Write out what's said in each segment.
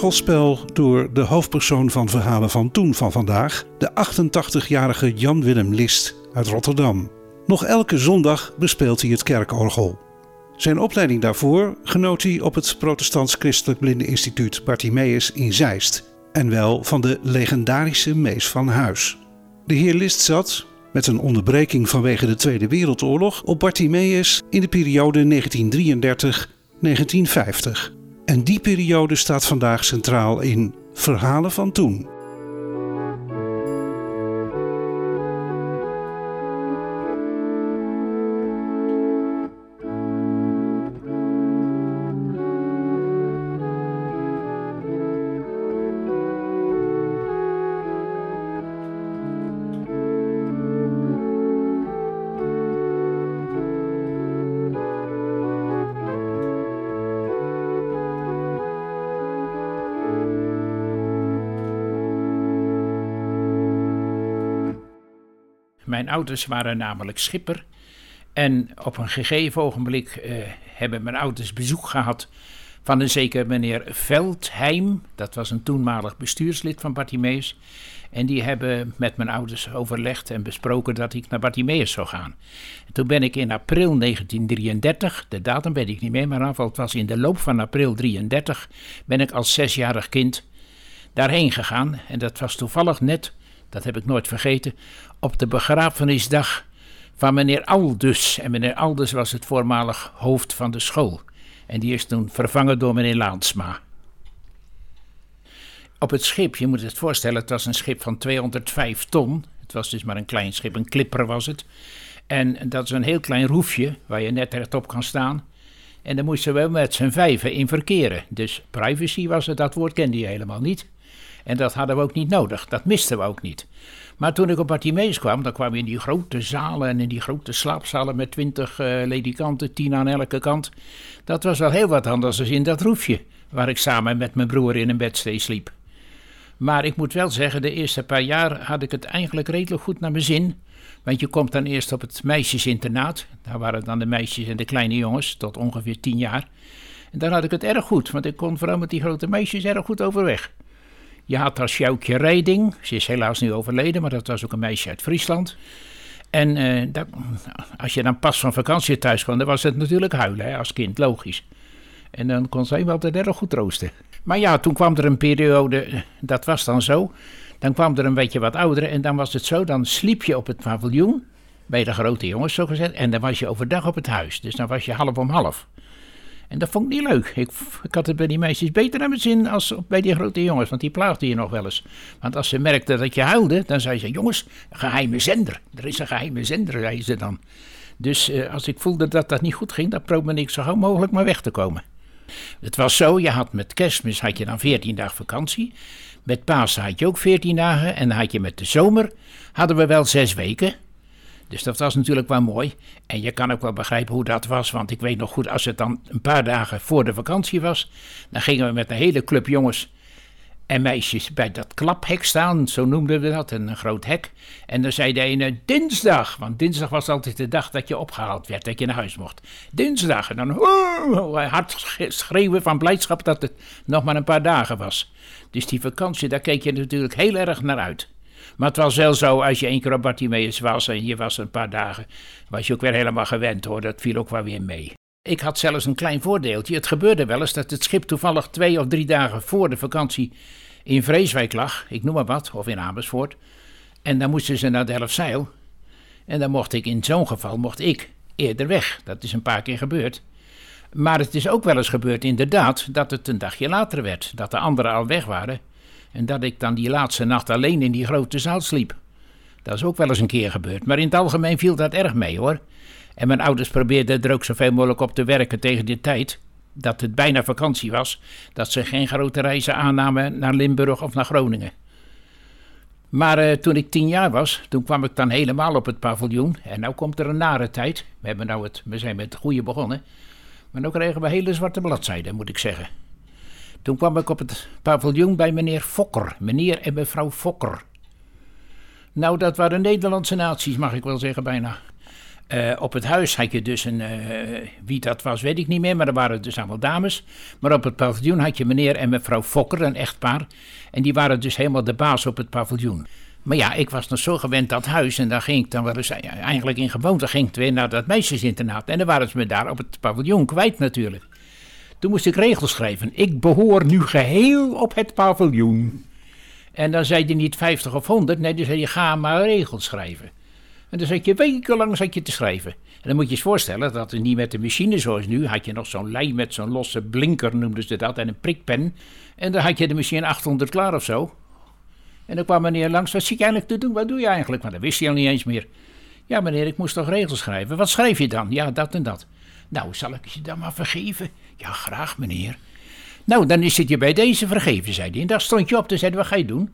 Orgelspel door de hoofdpersoon van Verhalen van Toen van vandaag, de 88-jarige Jan Willem List uit Rotterdam. Nog elke zondag bespeelt hij het kerkorgel. Zijn opleiding daarvoor genoot hij op het Protestants-Christelijk Blindeninstituut Bartimeus in Zeist. En wel van de legendarische Mees van Huis. De heer List zat, met een onderbreking vanwege de Tweede Wereldoorlog, op Bartimeus in de periode 1933-1950. En die periode staat vandaag centraal in Verhalen van Toen. Mijn ouders waren namelijk schipper. En op een gegeven ogenblik eh, hebben mijn ouders bezoek gehad van een zeker meneer Veldheim. Dat was een toenmalig bestuurslid van Bartimeus. En die hebben met mijn ouders overlegd en besproken dat ik naar Bartimeus zou gaan. En toen ben ik in april 1933, de datum weet ik niet meer, maar het was in de loop van april 33, ben ik als zesjarig kind daarheen gegaan. En dat was toevallig net dat heb ik nooit vergeten, op de begrafenisdag van meneer Aldus. En meneer Aldus was het voormalig hoofd van de school. En die is toen vervangen door meneer Laansma. Op het schip, je moet het voorstellen, het was een schip van 205 ton. Het was dus maar een klein schip, een klipper was het. En dat is een heel klein roefje waar je net rechtop kan staan. En daar moesten we met z'n vijven in verkeren. Dus privacy was het, dat woord kende je helemaal niet. En dat hadden we ook niet nodig, dat misten we ook niet. Maar toen ik op Bartimeus kwam, dan kwamen we in die grote zalen en in die grote slaapzalen met twintig uh, ledikanten, tien aan elke kant. Dat was wel heel wat anders dan in dat roefje, waar ik samen met mijn broer in een bedstee sliep. Maar ik moet wel zeggen, de eerste paar jaar had ik het eigenlijk redelijk goed naar mijn zin. Want je komt dan eerst op het meisjesinternaat. Daar waren dan de meisjes en de kleine jongens, tot ongeveer tien jaar. En daar had ik het erg goed, want ik kon vooral met die grote meisjes erg goed overweg. Je had daar Sjoukje Reding. Ze is helaas nu overleden, maar dat was ook een meisje uit Friesland. En dat, als je dan pas van vakantie thuis kwam, dan was het natuurlijk huilen hè, als kind, logisch. En dan kon zij wel altijd erg goed troosten. Maar ja, toen kwam er een periode, dat was dan zo. Dan kwam er een beetje wat oudere en dan was het zo, dan sliep je op het paviljoen, bij de grote jongens zo gezegd. En dan was je overdag op het huis, dus dan was je half om half. En dat vond ik niet leuk. Ik, ik had het bij die meisjes beter naar mijn zin als bij die grote jongens, want die plaagden je nog wel eens. Want als ze merkten dat je huilde, dan zei ze: Jongens, een geheime zender. Er is een geheime zender, zei ze dan. Dus eh, als ik voelde dat dat niet goed ging, dan probeerde ik zo gauw mogelijk maar weg te komen. Het was zo, je had met kerstmis had je dan 14 dagen vakantie. Met Pasen had je ook 14 dagen. En dan had je met de zomer, hadden we wel zes weken. Dus dat was natuurlijk wel mooi. En je kan ook wel begrijpen hoe dat was. Want ik weet nog goed, als het dan een paar dagen voor de vakantie was. Dan gingen we met een hele club jongens en meisjes bij dat klaphek staan. Zo noemden we dat, een groot hek. En dan zei de ene dinsdag. Want dinsdag was altijd de dag dat je opgehaald werd, dat je naar huis mocht. Dinsdag. En dan hard schreeuwen van blijdschap dat het nog maar een paar dagen was. Dus die vakantie, daar keek je natuurlijk heel erg naar uit. Maar het was wel zo, als je één keer op Bartimeus was en je was een paar dagen, was je ook weer helemaal gewend hoor. Dat viel ook wel weer mee. Ik had zelfs een klein voordeeltje. Het gebeurde wel eens dat het schip toevallig twee of drie dagen voor de vakantie in Vreeswijk lag, ik noem maar wat, of in Amersfoort. En dan moesten ze naar Delfzijl. En dan mocht ik in zo'n geval mocht ik eerder weg. Dat is een paar keer gebeurd. Maar het is ook wel eens gebeurd, inderdaad, dat het een dagje later werd. Dat de anderen al weg waren. En dat ik dan die laatste nacht alleen in die grote zaal sliep. Dat is ook wel eens een keer gebeurd. Maar in het algemeen viel dat erg mee hoor. En mijn ouders probeerden er ook zoveel mogelijk op te werken tegen die tijd. Dat het bijna vakantie was. Dat ze geen grote reizen aannamen naar Limburg of naar Groningen. Maar eh, toen ik tien jaar was, toen kwam ik dan helemaal op het paviljoen. En nu komt er een nare tijd. We, hebben nou het, we zijn met het goede begonnen. Maar nu kregen we hele zwarte bladzijden, moet ik zeggen. Toen kwam ik op het paviljoen bij meneer Fokker. Meneer en mevrouw Fokker. Nou, dat waren Nederlandse naties, mag ik wel zeggen, bijna. Uh, op het huis had je dus een. Uh, wie dat was, weet ik niet meer, maar er waren dus allemaal dames. Maar op het paviljoen had je meneer en mevrouw Fokker, een echtpaar. En die waren dus helemaal de baas op het paviljoen. Maar ja, ik was nog zo gewend dat huis en daar ging ik dan wel eens eigenlijk in gewoonte ging ik weer naar dat meisjesinternaat. En dan waren ze me daar op het paviljoen kwijt natuurlijk. Toen moest ik regels schrijven. Ik behoor nu geheel op het paviljoen. En dan zei je niet 50 of 100, nee, dan zei je ga maar regels schrijven. En dan zat je wekenlang zat je te schrijven. En dan moet je je voorstellen dat het niet met de machine zoals nu. Had je nog zo'n lei met zo'n losse blinker, noemden ze dat, en een prikpen. En dan had je de machine 800 klaar of zo. En dan kwam meneer langs, wat zie je eigenlijk te doen? Wat doe je eigenlijk? Maar dat wist hij al niet eens meer. Ja meneer, ik moest toch regels schrijven. Wat schrijf je dan? Ja, dat en dat. Nou, zal ik je dan maar vergeven? Ja, graag meneer. Nou, dan is het je bij deze vergeven, zei hij. En daar stond je op, te zei wat ga je doen?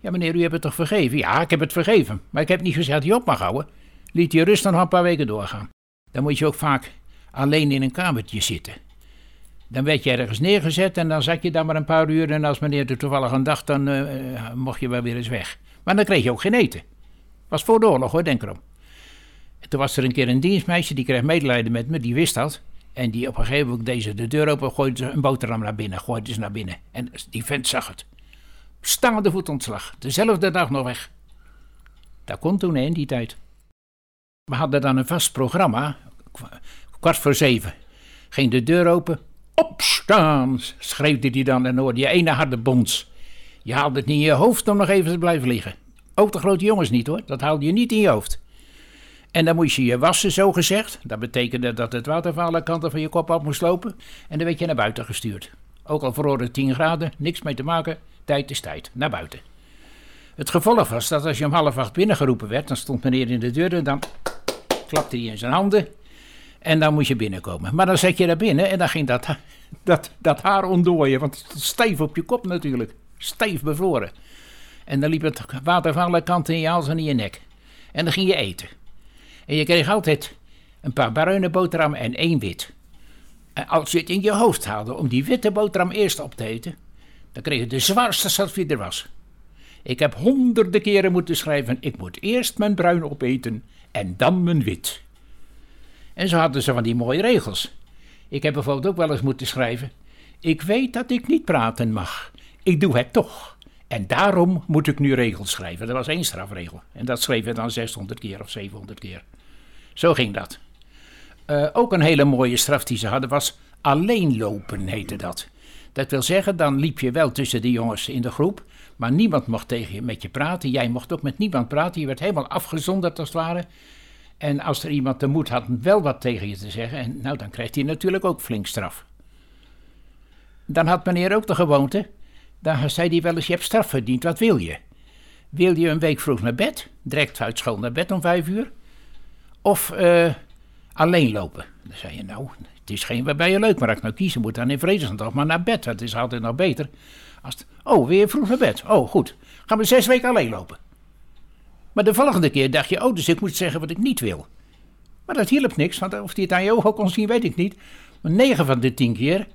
Ja, meneer, u hebt het toch vergeven? Ja, ik heb het vergeven. Maar ik heb niet gezegd dat hij op mag houden. Liet je rust nog een paar weken doorgaan. Dan moet je ook vaak alleen in een kamertje zitten. Dan werd je ergens neergezet en dan zat je daar maar een paar uur. En als meneer er toevallig een dag, dan uh, mocht je wel weer eens weg. Maar dan kreeg je ook geen eten. Was voor de oorlog hoor, denk erom. En toen was er een keer een dienstmeisje, die kreeg medelijden met me, die wist dat. En die op een gegeven moment deze de deur open, gooide een boterham naar binnen, gooide ze naar binnen. En die vent zag het. Staande voetontslag. Dezelfde dag nog weg. Dat kon toen in die tijd. We hadden dan een vast programma. Kwart voor zeven. Ging de deur open. Opstaan, schreeuwde hij dan en hoorde je ene harde bons. Je haalde het niet in je hoofd om nog even te blijven liggen. Ook de grote jongens niet hoor, dat haalde je niet in je hoofd. En dan moest je je wassen, zo gezegd. Dat betekende dat het water van alle kanten van je kop af moest lopen. En dan werd je naar buiten gestuurd. Ook al verhoorde 10 graden, niks mee te maken. Tijd is tijd, naar buiten. Het gevolg was dat als je om half acht binnengeroepen werd, dan stond meneer in de deur en dan klapte hij in zijn handen. En dan moest je binnenkomen. Maar dan zet je daar binnen en dan ging dat, dat, dat haar ontdooien. Want stijf op je kop natuurlijk. Stijf bevroren. En dan liep het water van alle kanten in je hals en in je nek. En dan ging je eten. En je kreeg altijd een paar bruine boterhammen en één wit. En als je het in je hoofd haalde om die witte boterham eerst op te eten, dan kreeg je de zwaarste zat er was. Ik heb honderden keren moeten schrijven: ik moet eerst mijn bruin opeten en dan mijn wit. En zo hadden ze van die mooie regels. Ik heb bijvoorbeeld ook wel eens moeten schrijven: ik weet dat ik niet praten mag. Ik doe het toch. En daarom moet ik nu regels schrijven. Dat was één strafregel. En dat schreef je dan 600 keer of 700 keer. Zo ging dat. Uh, ook een hele mooie straf die ze hadden was alleen lopen, heette dat. Dat wil zeggen, dan liep je wel tussen de jongens in de groep, maar niemand mocht tegen je, met je praten. Jij mocht ook met niemand praten. Je werd helemaal afgezonderd als het ware. En als er iemand de moed had wel wat tegen je te zeggen, en, nou dan kreeg hij natuurlijk ook flink straf. Dan had meneer ook de gewoonte, dan zei hij wel eens, je hebt straf verdiend, wat wil je? Wil je een week vroeg naar bed, direct uit school naar bed om vijf uur? Of uh, alleen lopen? Dan zei je, nou, het is geen waarbij je leuk, maar als ik nou kiezen moet, dan in vredesnaam toch maar naar bed. Het is altijd nog beter. Als oh, weer vroeg naar bed. Oh, goed. Gaan we zes weken alleen lopen. Maar de volgende keer dacht je, oh, dus ik moet zeggen wat ik niet wil. Maar dat hielp niks, want of hij het aan je ogen kon zien, weet ik niet. Maar negen van de tien keer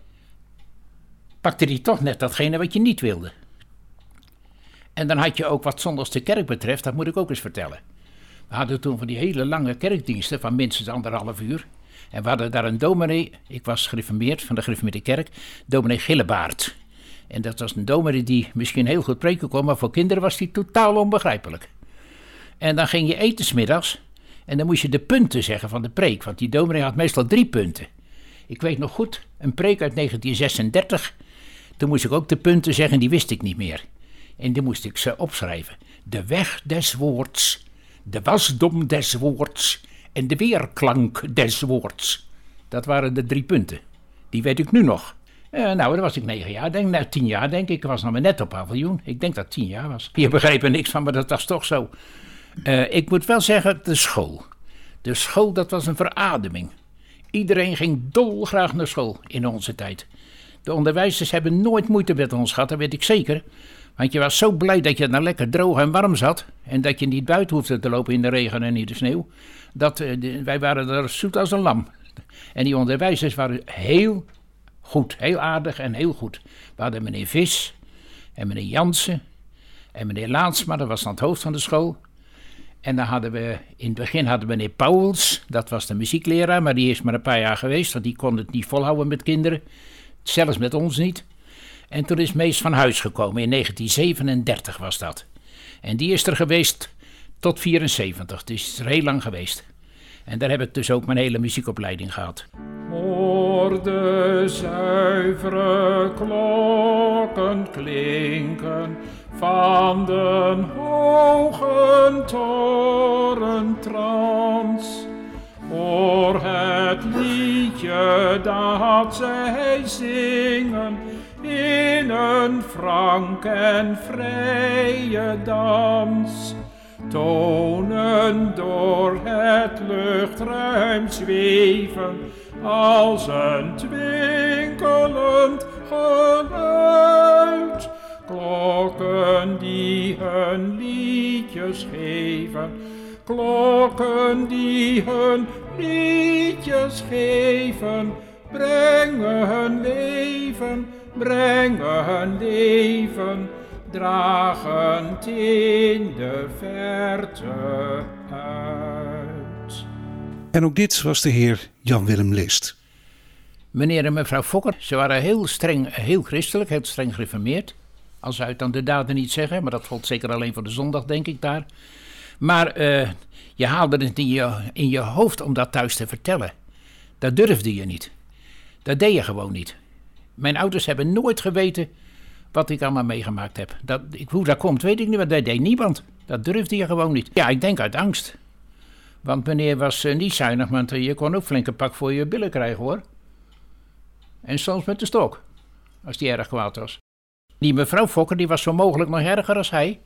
pakte hij toch net datgene wat je niet wilde. En dan had je ook wat zondags de kerk betreft, dat moet ik ook eens vertellen. We hadden toen van die hele lange kerkdiensten van minstens anderhalf uur. En we hadden daar een dominee, ik was gereformeerd van de gereformeerde kerk, dominee Gillebaard. En dat was een dominee die misschien heel goed preken kon, maar voor kinderen was die totaal onbegrijpelijk. En dan ging je eten smiddags en dan moest je de punten zeggen van de preek, want die dominee had meestal drie punten. Ik weet nog goed, een preek uit 1936, toen moest ik ook de punten zeggen, die wist ik niet meer. En die moest ik ze opschrijven. De weg des woords, de wasdom des woords en de weerklank des woords. Dat waren de drie punten. Die weet ik nu nog. Uh, nou, dan was ik negen jaar, denk, nou, tien jaar denk ik. Ik was nog maar net op paviljoen. Ik denk dat het tien jaar was. Je begreep er niks van, maar dat was toch zo. Uh, ik moet wel zeggen, de school. De school, dat was een verademing. Iedereen ging dolgraag naar school in onze tijd. De onderwijzers hebben nooit moeite met ons gehad, dat weet ik zeker. Want je was zo blij dat je nou lekker droog en warm zat. En dat je niet buiten hoefde te lopen in de regen en in de sneeuw. Dat, uh, wij waren er zoet als een lam. En die onderwijzers waren heel goed, heel aardig en heel goed. We hadden meneer Vis en meneer Jansen en meneer Laansma, dat was dan het hoofd van de school. En dan hadden we, in het begin hadden we meneer Pauwels, dat was de muziekleraar, maar die is maar een paar jaar geweest, want die kon het niet volhouden met kinderen. Zelfs met ons niet. En toen is Mees van Huis gekomen, in 1937 was dat. En die is er geweest tot 74, dus is heel lang geweest. En daar heb ik dus ook mijn hele muziekopleiding gehad. Hoor de zuivere klokken klinken van de hoge torentrans. Hoor het liedje dat zij zingen in een frank en vrije dans tonen door het luchtruim zweven als een twinkelend geluid. Klokken die hun liedjes geven, klokken die hun liedjes geven, brengen leven, brengen leven dragend in de verte uit. En ook dit was de heer Jan-Willem List. Meneer en mevrouw Fokker, ze waren heel streng, heel christelijk, heel streng gereformeerd. Als uit dan de daden niet zeggen, maar dat gold zeker alleen voor de zondag, denk ik daar. Maar uh, je haalde het in je, in je hoofd om dat thuis te vertellen. Dat durfde je niet. Dat deed je gewoon niet. Mijn ouders hebben nooit geweten wat ik allemaal meegemaakt heb. Dat, ik, hoe dat komt, weet ik niet, maar dat deed niemand. Dat durfde je gewoon niet. Ja, ik denk uit angst. Want meneer was uh, niet zuinig, want uh, je kon ook flinke pak voor je billen krijgen hoor. En soms met de stok, als die erg kwaad was. Die mevrouw Fokker, die was zo mogelijk nog erger als hij.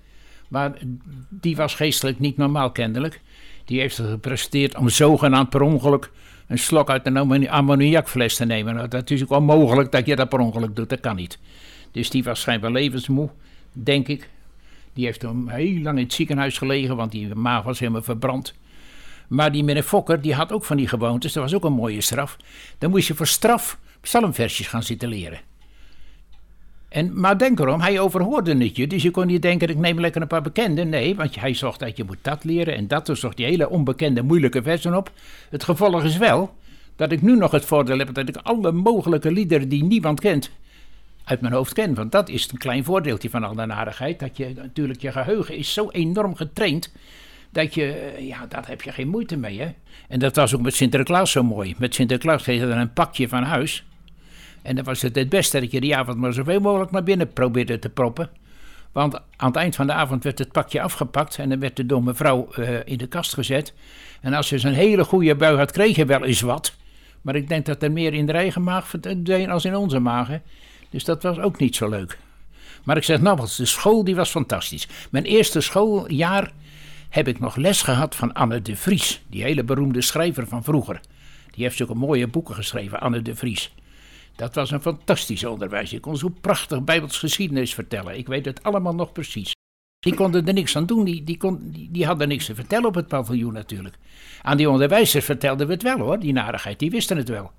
Maar die was geestelijk niet normaal kennelijk. Die heeft gepresteerd om zogenaamd per ongeluk een slok uit een ammoniakfles te nemen. Nou, dat is ook onmogelijk dat je dat per ongeluk doet, dat kan niet. Dus die was schijnbaar levensmoe, denk ik. Die heeft hem heel lang in het ziekenhuis gelegen, want die maag was helemaal verbrand. Maar die meneer Fokker, die had ook van die gewoontes. Dat was ook een mooie straf. Dan moest je voor straf psalmversjes gaan zitten leren. En, maar denk erom, hij overhoorde het je. Dus je kon niet denken, ik neem lekker een paar bekende. Nee, want hij zocht dat je moet dat leren en dat. Dus zocht die hele onbekende, moeilijke versen op. Het gevolg is wel dat ik nu nog het voordeel heb dat ik alle mogelijke liederen die niemand kent, uit mijn hoofd ken. Want dat is een klein voordeeltje van al de narigheid. Dat je natuurlijk, je geheugen is zo enorm getraind. Dat je, eh, ja, daar heb je geen moeite mee. Hè? En dat was ook met Sinterklaas zo mooi. Met Sinterklaas kreeg je dan een pakje van huis. En dan was het het beste dat je die avond maar zoveel mogelijk naar binnen probeerde te proppen. Want aan het eind van de avond werd het pakje afgepakt en dan werd het door mevrouw uh, in de kast gezet. En als je zo'n hele goede bui had, kreeg je wel eens wat. Maar ik denk dat er meer in de eigen maag verdween als in onze magen. Dus dat was ook niet zo leuk. Maar ik zeg nogmaals, de school die was fantastisch. Mijn eerste schooljaar heb ik nog les gehad van Anne de Vries. Die hele beroemde schrijver van vroeger. Die heeft zulke mooie boeken geschreven, Anne de Vries. Dat was een fantastisch onderwijs. Je kon zo prachtig Bijbels geschiedenis vertellen. Ik weet het allemaal nog precies. Die konden er niks aan doen. Die, die, kon, die, hadden niks te vertellen op het paviljoen natuurlijk. Aan die onderwijzers vertelden we het wel hoor, die narigheid. Die wisten het wel.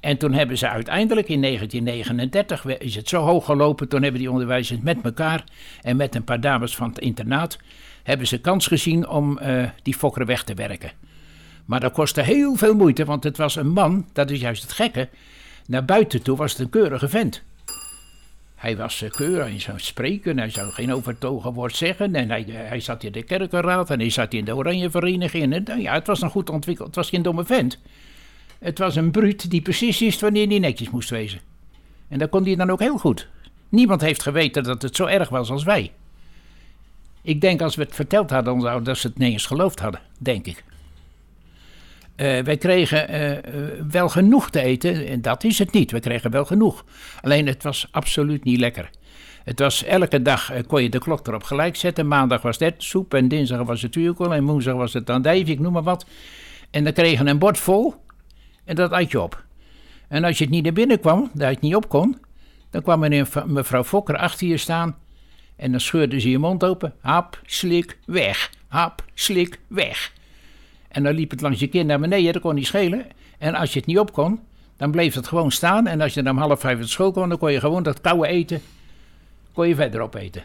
En toen hebben ze uiteindelijk in 1939, is het zo hoog gelopen, toen hebben die onderwijzers met elkaar en met een paar dames van het internaat, hebben ze kans gezien om uh, die fokker weg te werken. Maar dat kostte heel veel moeite, want het was een man, dat is juist het gekke, naar buiten toe was het een keurige vent. Hij was uh, keurig, hij zou spreken, hij zou geen overtogen woord zeggen. En hij, hij zat in de kerkenraad en hij zat in de Oranje Vereniging. En, ja, het was een goed ontwikkeld, het was geen domme vent. Het was een bruut die precies wist wanneer hij netjes moest wezen. En dat kon hij dan ook heel goed. Niemand heeft geweten dat het zo erg was als wij. Ik denk als we het verteld hadden, dat ze het niet eens geloofd hadden, denk ik. Uh, wij kregen uh, wel genoeg te eten. En dat is het niet. We kregen wel genoeg. Alleen het was absoluut niet lekker. Het was elke dag kon je de klok erop gelijk zetten. Maandag was het soep en dinsdag was het tuurkool en woensdag was het andijvie, ik noem maar wat. En dan kregen een bord vol en dat at je op. En als je het niet naar binnen kwam, dat je het niet op kon, dan kwam meneer, mevrouw Fokker achter je staan en dan scheurde ze je mond open. Hap, slik, weg. Hap, slik, weg. En dan liep het langs je kin naar beneden, dat kon niet schelen. En als je het niet op kon, dan bleef het gewoon staan. En als je dan om half vijf uit school kwam, dan kon je gewoon dat koude eten, kon je verder opeten.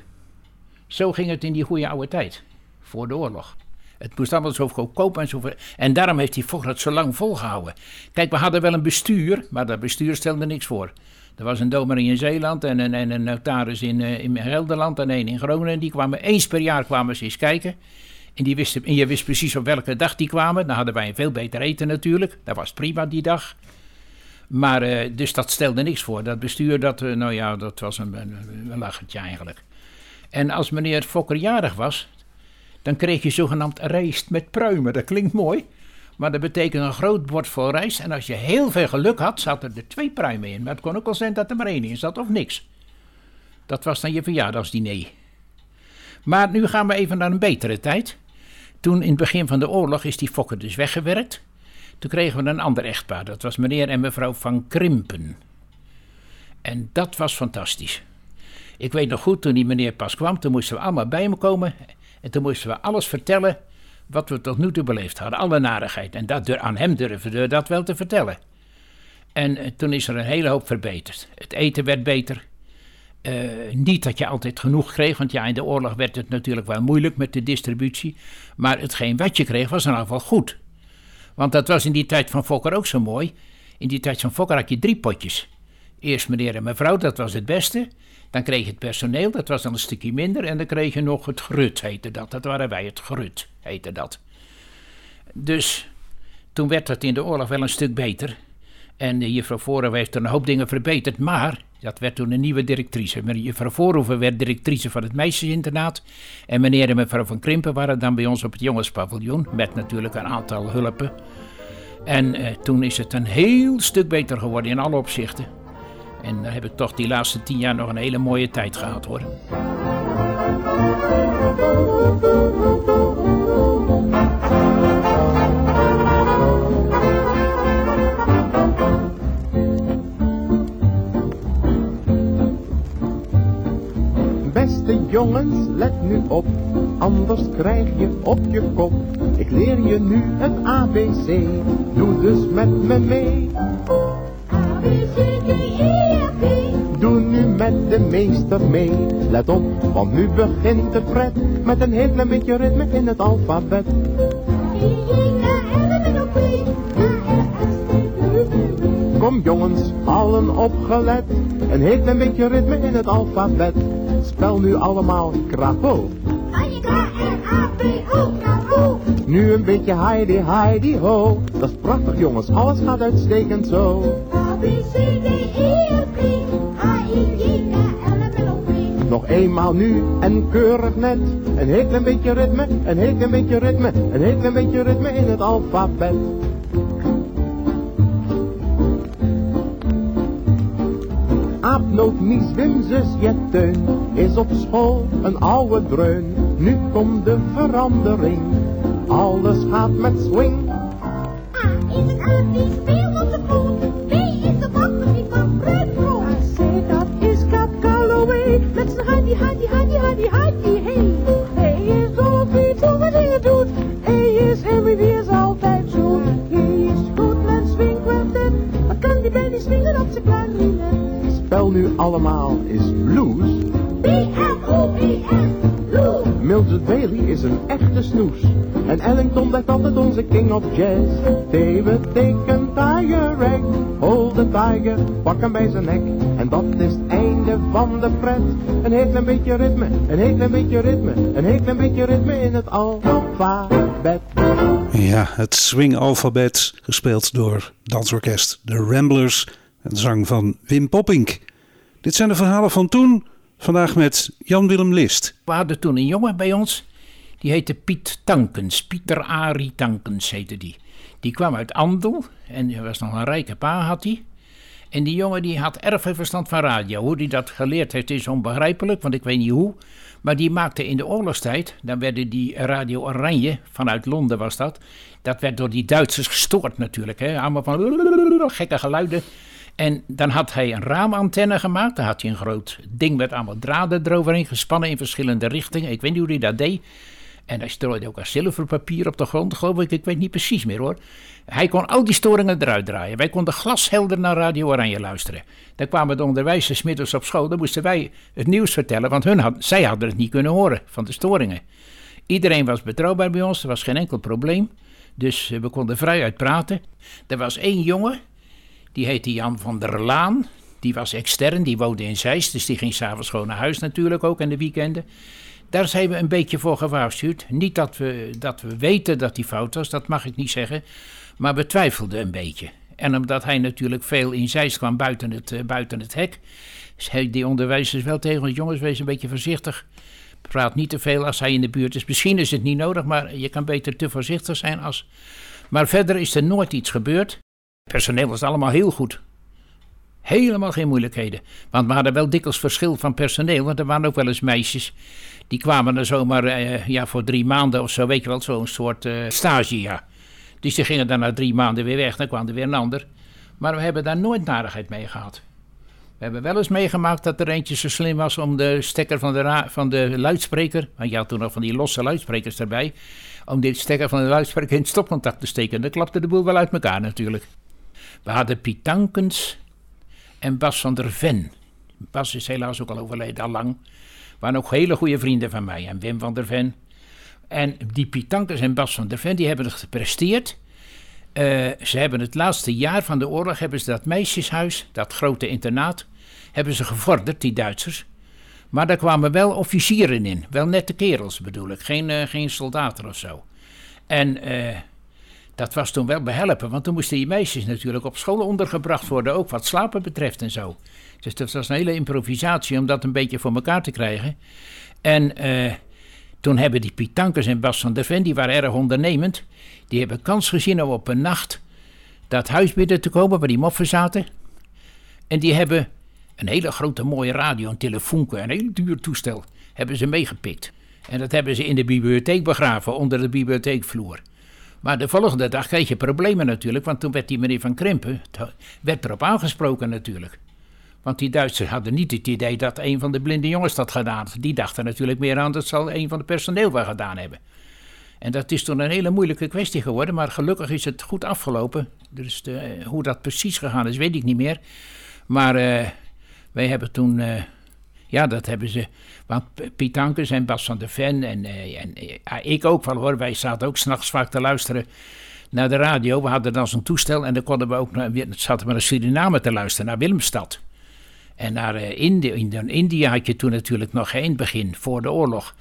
Zo ging het in die goede oude tijd, voor de oorlog. Het moest allemaal zo goedkoop en zo. En daarom heeft hij Fokker het zo lang volgehouden. Kijk, we hadden wel een bestuur, maar dat bestuur stelde niks voor. Er was een domer in Zeeland en een, en een notaris in, uh, in Gelderland en een in Groningen. Die kwamen eens per jaar kwamen eens kijken. En, die en je wist precies op welke dag die kwamen. Dan hadden wij een veel beter eten natuurlijk. Dat was prima die dag. Maar uh, dus dat stelde niks voor. Dat bestuur, dat, uh, nou ja, dat was een, een, een lachertje eigenlijk. En als meneer Fokker jarig was, dan kreeg je zogenaamd rijst met pruimen. Dat klinkt mooi. Maar dat betekent een groot bord vol rijst. En als je heel veel geluk had, zaten er twee pruimen in. Maar het kon ook wel zijn dat er maar één in zat of niks. Dat was dan je verjaardagsdiner. Maar nu gaan we even naar een betere tijd. Toen in het begin van de oorlog is die fokker dus weggewerkt. Toen kregen we een ander echtpaar. Dat was meneer en mevrouw van Krimpen. En dat was fantastisch. Ik weet nog goed, toen die meneer pas kwam, toen moesten we allemaal bij hem komen. En toen moesten we alles vertellen wat we tot nu toe beleefd hadden, alle narigheid. En dat, aan hem durven we dat wel te vertellen. En eh, toen is er een hele hoop verbeterd. Het eten werd beter. Uh, niet dat je altijd genoeg kreeg, want ja, in de oorlog werd het natuurlijk wel moeilijk met de distributie. Maar hetgeen wat je kreeg was in ieder geval goed. Want dat was in die tijd van Fokker ook zo mooi. In die tijd van Fokker had je drie potjes. Eerst meneer en mevrouw, dat was het beste. Dan kreeg je het personeel, dat was dan een stukje minder. En dan kreeg je nog het grut, heette dat. Dat waren wij, het grut, heette dat. Dus toen werd het in de oorlog wel een stuk beter. En de juffrouw Voorhoeven heeft er een hoop dingen verbeterd. Maar dat werd toen een nieuwe directrice. Juffrouw Voorhoeven werd directrice van het meisjesinternaat. En meneer en mevrouw van Krimpen waren dan bij ons op het jongenspaviljoen. Met natuurlijk een aantal hulpen. En eh, toen is het een heel stuk beter geworden in alle opzichten. En daar heb ik toch die laatste tien jaar nog een hele mooie tijd gehad hoor. Jongens, let nu op, anders krijg je op je kop. Ik leer je nu het ABC, doe dus met me mee. Doe nu met de meester mee, let op, want nu begint de pret met een heel klein beetje ritme in het alfabet. Kom jongens, allen opgelet, een heel klein beetje ritme in het alfabet. Spel nu allemaal krapo. Nu een beetje Heidi, Heidi, ho. Dat is prachtig jongens, alles gaat uitstekend zo. Nog eenmaal nu en keurig net. Een heel klein beetje ritme, een heel klein beetje ritme, een heel klein beetje ritme in het alfabet. Aapnoot, Mies, Wim, zus, Jet, Teun is op school een oude dreun. Nu komt de verandering, alles gaat met swing. A is het aan die allemaal is blues. B-L-O-E-S, blues. Mildred Bailey is een echte snoes. En Ellington blijft altijd onze king of jazz. T betekent tiger egg. Hold the tiger, pak hem bij zijn nek. En dat is het einde van de pret. Een heel klein beetje ritme, een heel klein beetje ritme. Een heel klein beetje ritme in het alfabet. Ja, het swing-alfabet, gespeeld door dansorkest The Ramblers en zang van Wim Poppink. Dit zijn de verhalen van toen, vandaag met Jan-Willem List. We hadden toen een jongen bij ons, Die heette Piet Tankens. Pieter Arie Tankens heette die. Die kwam uit Andel en hij was nog een rijke pa had hij. En die jongen die had erg veel verstand van radio. Hoe hij dat geleerd heeft is onbegrijpelijk, want ik weet niet hoe. Maar die maakte in de oorlogstijd, dan werden die Radio Oranje, vanuit Londen was dat. Dat werd door die Duitsers gestoord natuurlijk. Hè? Allemaal van gekke geluiden. En dan had hij een raamantenne gemaakt. Dan had hij een groot ding met allemaal draden eroverheen gespannen in verschillende richtingen. Ik weet niet hoe hij dat deed. En hij strooide ook een zilverpapier op de grond, geloof ik. Ik weet niet precies meer hoor. Hij kon al die storingen eruit draaien. Wij konden glashelder naar Radio Oranje luisteren. Dan kwamen de onderwijzers middags op school. Dan moesten wij het nieuws vertellen, want hun zij hadden het niet kunnen horen van de storingen. Iedereen was betrouwbaar bij ons, er was geen enkel probleem. Dus eh, we konden vrijuit praten. Er was één jongen, die heette Jan van der Laan. Die was extern, die woonde in Zeist, dus die ging s'avonds gewoon naar huis natuurlijk ook in de weekenden. Daar zijn we een beetje voor gewaarschuwd. Niet dat we, dat we weten dat hij fout was, dat mag ik niet zeggen. Maar we twijfelden een beetje. En omdat hij natuurlijk veel in Zeist kwam buiten het, uh, buiten het hek, zei die onderwijzers wel tegen ons: jongens, wees een beetje voorzichtig. Praat niet te veel als hij in de buurt is. Misschien is het niet nodig, maar je kan beter te voorzichtig zijn als. Maar verder is er nooit iets gebeurd. Personeel was allemaal heel goed. Helemaal geen moeilijkheden. Want we hadden wel dikwijls verschil van personeel. Want er waren ook wel eens meisjes. Die kwamen er zomaar eh, ja, voor drie maanden of zo. Weet je wel, zo'n soort uh, stage. Dus die gingen dan na drie maanden weer weg. Dan kwam er weer een ander. Maar we hebben daar nooit narigheid mee gehad. We hebben wel eens meegemaakt dat er eentje zo slim was om de stekker van de, van de luidspreker. Want je had toen nog van die losse luidsprekers erbij. Om die stekker van de luidspreker in het stopcontact te steken. Dan klapte de boel wel uit elkaar natuurlijk. We hadden Piet Tankens en Bas van der Ven. Bas is helaas ook al overleden, al lang. Waren ook hele goede vrienden van mij. En Wim van der Ven. En die Piet Tankens en Bas van der Ven, die hebben het gepresteerd. Uh, ze hebben het laatste jaar van de oorlog, hebben ze dat meisjeshuis, dat grote internaat, hebben ze gevorderd, die Duitsers. Maar daar kwamen wel officieren in. Wel nette kerels bedoel ik, geen, uh, geen soldaten of zo. En uh, dat was toen wel behelpen, want toen moesten die meisjes natuurlijk op school ondergebracht worden, ook wat slapen betreft en zo. Dus dat was een hele improvisatie om dat een beetje voor elkaar te krijgen. En uh, toen hebben die Pietankers en Bas van der Ven, die waren erg ondernemend, die hebben kans gezien om op een nacht dat huis binnen te komen waar die moffen zaten. En die hebben een hele grote mooie radio, een telefoonke, een heel duur toestel, hebben ze meegepikt. En dat hebben ze in de bibliotheek begraven, onder de bibliotheekvloer. Maar de volgende dag kreeg je problemen natuurlijk, want toen werd die meneer Van Krimpen, werd erop aangesproken natuurlijk. Want die Duitsers hadden niet het idee dat een van de blinde jongens dat gedaan had. Die dachten natuurlijk meer aan dat zal een van de personeel wel gedaan hebben. En dat is toen een hele moeilijke kwestie geworden, maar gelukkig is het goed afgelopen. Dus hoe dat precies gegaan is, weet ik niet meer. Maar uh, wij hebben toen, uh, ja, dat hebben ze. Want Piet Ankers en Bas van der Ven en, uh, en ik ook wel hoor. Wij zaten ook s'nachts vaak te luisteren naar de radio. We hadden dan zo'n toestel en dan konden we ook naar, zaten we naar Suriname te luisteren, naar Willemstad. En naar Indië, in India had je toen natuurlijk nog geen begin, voor de oorlog.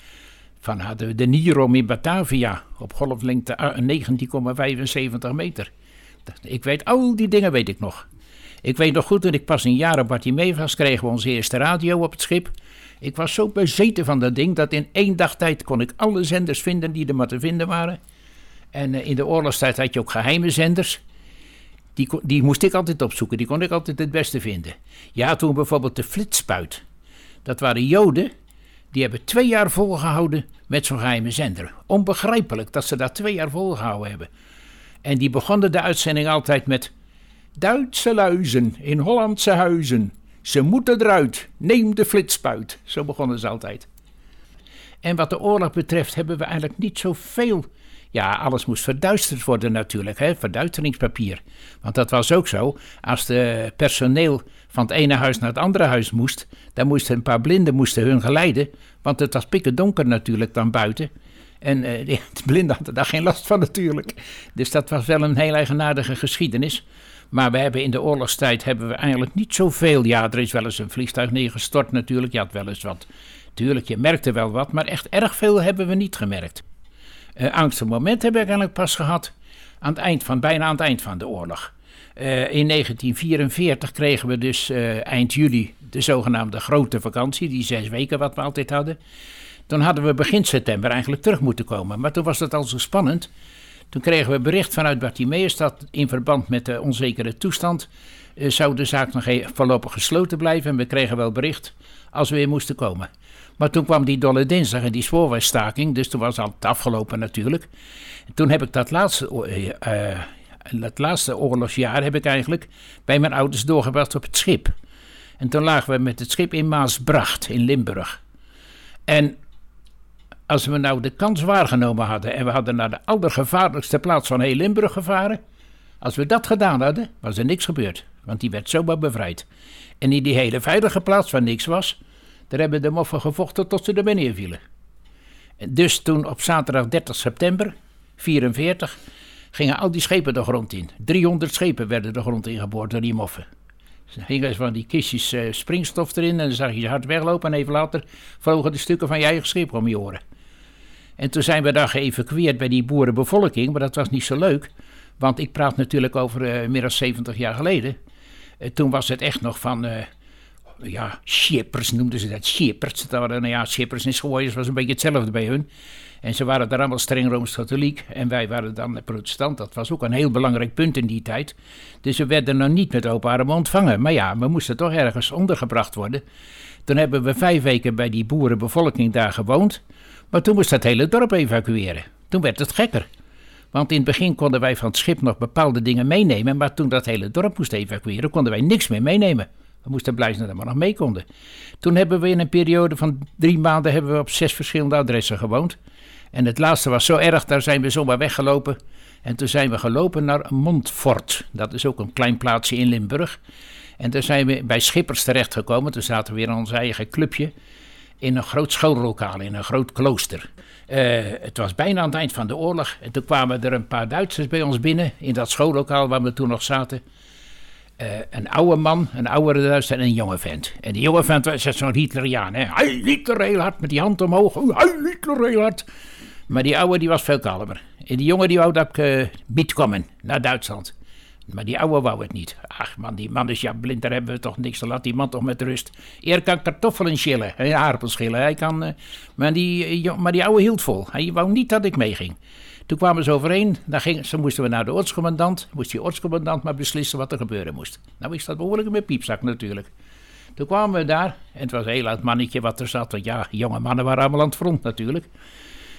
Van hadden we de Nirom in Batavia op golflengte 19,75 meter. Ik weet, al die dingen weet ik nog. Ik weet nog goed, toen ik pas een jaar op Bartimee was, kregen we onze eerste radio op het schip. Ik was zo bezeten van dat ding dat in één dag tijd kon ik alle zenders vinden die er maar te vinden waren. En uh, in de oorlogstijd had je ook geheime zenders. Die, die moest ik altijd opzoeken, die kon ik altijd het beste vinden. Ja, toen bijvoorbeeld de flitspuit. Dat waren Joden, die hebben twee jaar volgehouden met zo'n geheime zender. Onbegrijpelijk dat ze dat twee jaar volgehouden hebben. En die begonnen de uitzending altijd met... Duitse luizen in Hollandse huizen. Ze moeten eruit. Neem de flitspuit. Zo begonnen ze altijd. En wat de oorlog betreft hebben we eigenlijk niet zoveel. Ja, alles moest verduisterd worden natuurlijk, hè? verduisteringspapier. Want dat was ook zo. Als de personeel van het ene huis naar het andere huis moest, dan moesten een paar blinden moesten hun geleiden. Want het was pikken donker natuurlijk dan buiten. En uh, de blinden hadden daar geen last van natuurlijk. Dus dat was wel een heel eigenaardige geschiedenis. Maar we hebben in de oorlogstijd hebben we eigenlijk niet zoveel. Ja, er is wel eens een vliegtuig neergestort natuurlijk. Je had wel eens wat. Tuurlijk, je merkte wel wat. Maar echt erg veel hebben we niet gemerkt. Uh, moment hebben we eigenlijk pas gehad. Aan het eind van, bijna aan het eind van de oorlog. Uh, in 1944 kregen we dus uh, eind juli de zogenaamde grote vakantie. Die zes weken wat we altijd hadden. Toen hadden we begin september eigenlijk terug moeten komen. Maar toen was het al zo spannend. Toen kregen we bericht vanuit Bartimeus dat in verband met de onzekere toestand eh, zou de zaak nog voorlopig gesloten blijven. En we kregen wel bericht als we weer moesten komen. Maar toen kwam die dolle dinsdag en die spoorwegstaking, dus toen was het afgelopen natuurlijk. En toen heb ik dat laatste, eh, eh, dat laatste oorlogsjaar heb ik eigenlijk bij mijn ouders doorgebracht op het schip. En toen lagen we met het schip in Maasbracht in Limburg. En als we nou de kans waargenomen hadden en we hadden naar de allergevaarlijkste plaats van heel Limburg gevaren, als we dat gedaan hadden, was er niks gebeurd, want die werd zomaar bevrijd. En in die hele veilige plaats waar niks was, daar hebben de moffen gevochten tot ze er beneden vielen. En dus toen op zaterdag 30 september 44 gingen al die schepen de grond in. 300 schepen werden de grond ingeboord door die moffen. Ze hingen van die kistjes eh, springstof erin en dan zag je je hard weglopen en even later vlogen de stukken van je eigen schip om je oren. En toen zijn we daar geëvacueerd bij die boerenbevolking, maar dat was niet zo leuk. Want ik praat natuurlijk over uh, meer dan 70 jaar geleden. Uh, toen was het echt nog van, uh, ja, shippers noemden ze dat, shippers. Dat waren, nou ja, shippers en schooiers was een beetje hetzelfde bij hun. En ze waren daar allemaal streng Rooms-Katholiek en wij waren dan protestant. Dat was ook een heel belangrijk punt in die tijd. Dus we werden nog niet met open armen ontvangen. Maar ja, we moesten toch ergens ondergebracht worden. Toen hebben we vijf weken bij die boerenbevolking daar gewoond. Maar toen moest dat hele dorp evacueren. Toen werd het gekker. Want in het begin konden wij van het schip nog bepaalde dingen meenemen, maar toen dat hele dorp moest evacueren, konden wij niks meer meenemen. We moesten blij zijn dat we nog mee konden. Toen hebben we in een periode van drie maanden hebben we op zes verschillende adressen gewoond. En het laatste was zo erg, daar zijn we zomaar weggelopen. En toen zijn we gelopen naar Montfort. Dat is ook een klein plaatsje in Limburg. En toen zijn we bij Schippers terechtgekomen. Toen zaten we weer in ons eigen clubje in een groot schoollokaal, in een groot klooster. Uh, het was bijna aan het eind van de oorlog. En toen kwamen er een paar Duitsers bij ons binnen, in dat schoollokaal waar we toen nog zaten. Uh, een oude man, een oudere Duitser en een jonge vent. En die jonge vent was zo'n Hitleriaan. Hè? Hij Hitler heel hard, met die hand omhoog. Hij Hitler heel hard. Maar die oude die was veel kalmer. En die jongen die wou dat ik uh, komen naar Duitsland. Maar die oude wou het niet. Ach man, die man is ja blind, daar hebben we toch niks. te laat die man toch met rust. Eer kan kartoffelen schillen en aardappels schillen. Hij kan, uh, maar, die, uh, maar die oude hield vol. Hij wou niet dat ik meeging. Toen kwamen ze overeen, dan ging, ze moesten we naar de ortscommandant. Moest die ortscommandant maar beslissen wat er gebeuren moest. Nou is dat behoorlijk met piepzak natuurlijk. Toen kwamen we daar, en het was een heel oud mannetje wat er zat. Want ja, jonge mannen waren allemaal aan het front natuurlijk.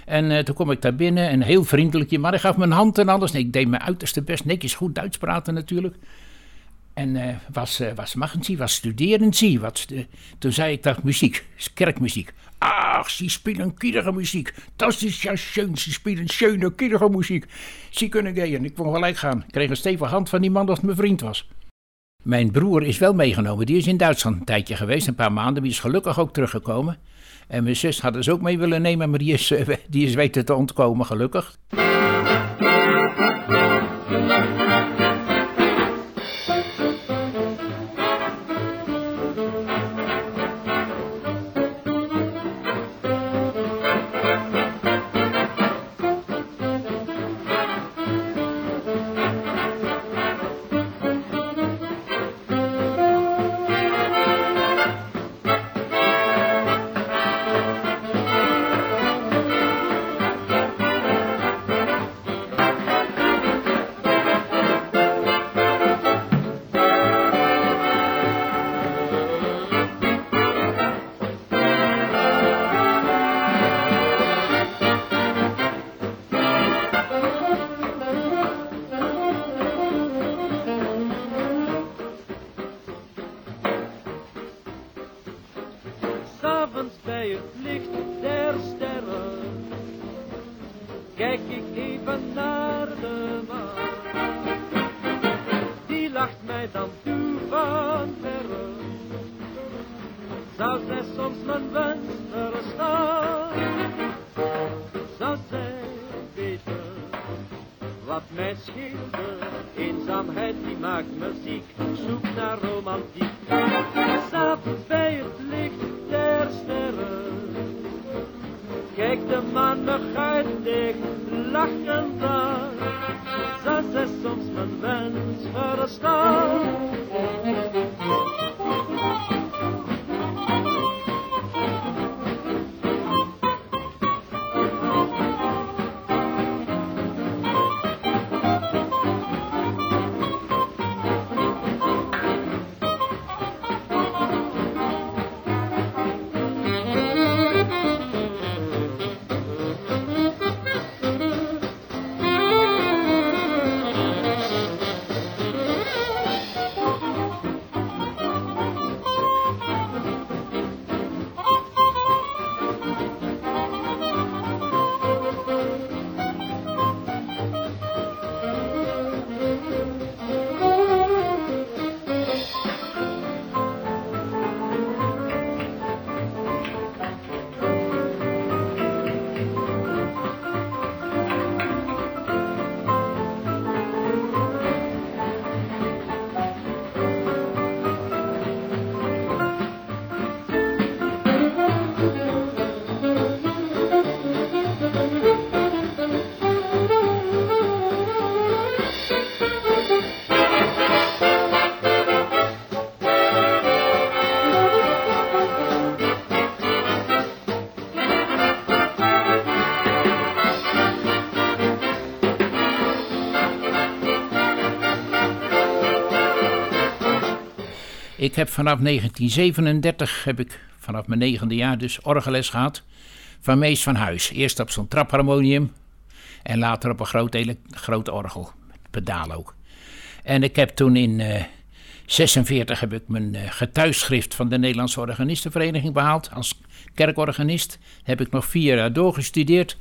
En uh, toen kom ik daar binnen en heel vriendelijkje, maar hij gaf een hand en alles. Ik deed mijn uiterste best, netjes goed Duits praten natuurlijk. En uh, was, uh, was machen was studeren Sie? Wat, toen zei ik dat muziek, kerkmuziek. Ach, ze spelen kierige muziek. Dat is ja schön, ze spelen schöne, kierige muziek. Ze kunnen gaan. Ik kon gelijk gaan. Ik kreeg een stevige hand van die man dat mijn vriend was. Mijn broer is wel meegenomen. Die is in Duitsland een tijdje geweest, een paar maanden. Die is gelukkig ook teruggekomen. En mijn zus hadden ze ook mee willen nemen, maar die is, eh, die is weten te ontkomen, gelukkig. avonds bij het licht der sterren, kijk ik even naar de maan. Die lacht mij dan toe van verre, zou zij soms mijn wens verstaan, zou zij weten wat mij scheelde. Eenzaamheid die maakt me ziek, zoek naar romantiek. S'avonds bij de maandag ik lachen dan. Dat is soms mijn wens voor de stad. Ik heb vanaf 1937, heb ik vanaf mijn negende jaar dus orgelles gehad. Van Mees van Huis. Eerst op zo'n trapharmonium en later op een groot, ele- groot orgel. Pedaal ook. En ik heb toen in eh 46 heb ik mijn eh, getuigschrift van de Nederlandse Organistenvereniging behaald. Als kerkorganist heb ik nog vier jaar doorgestudeerd.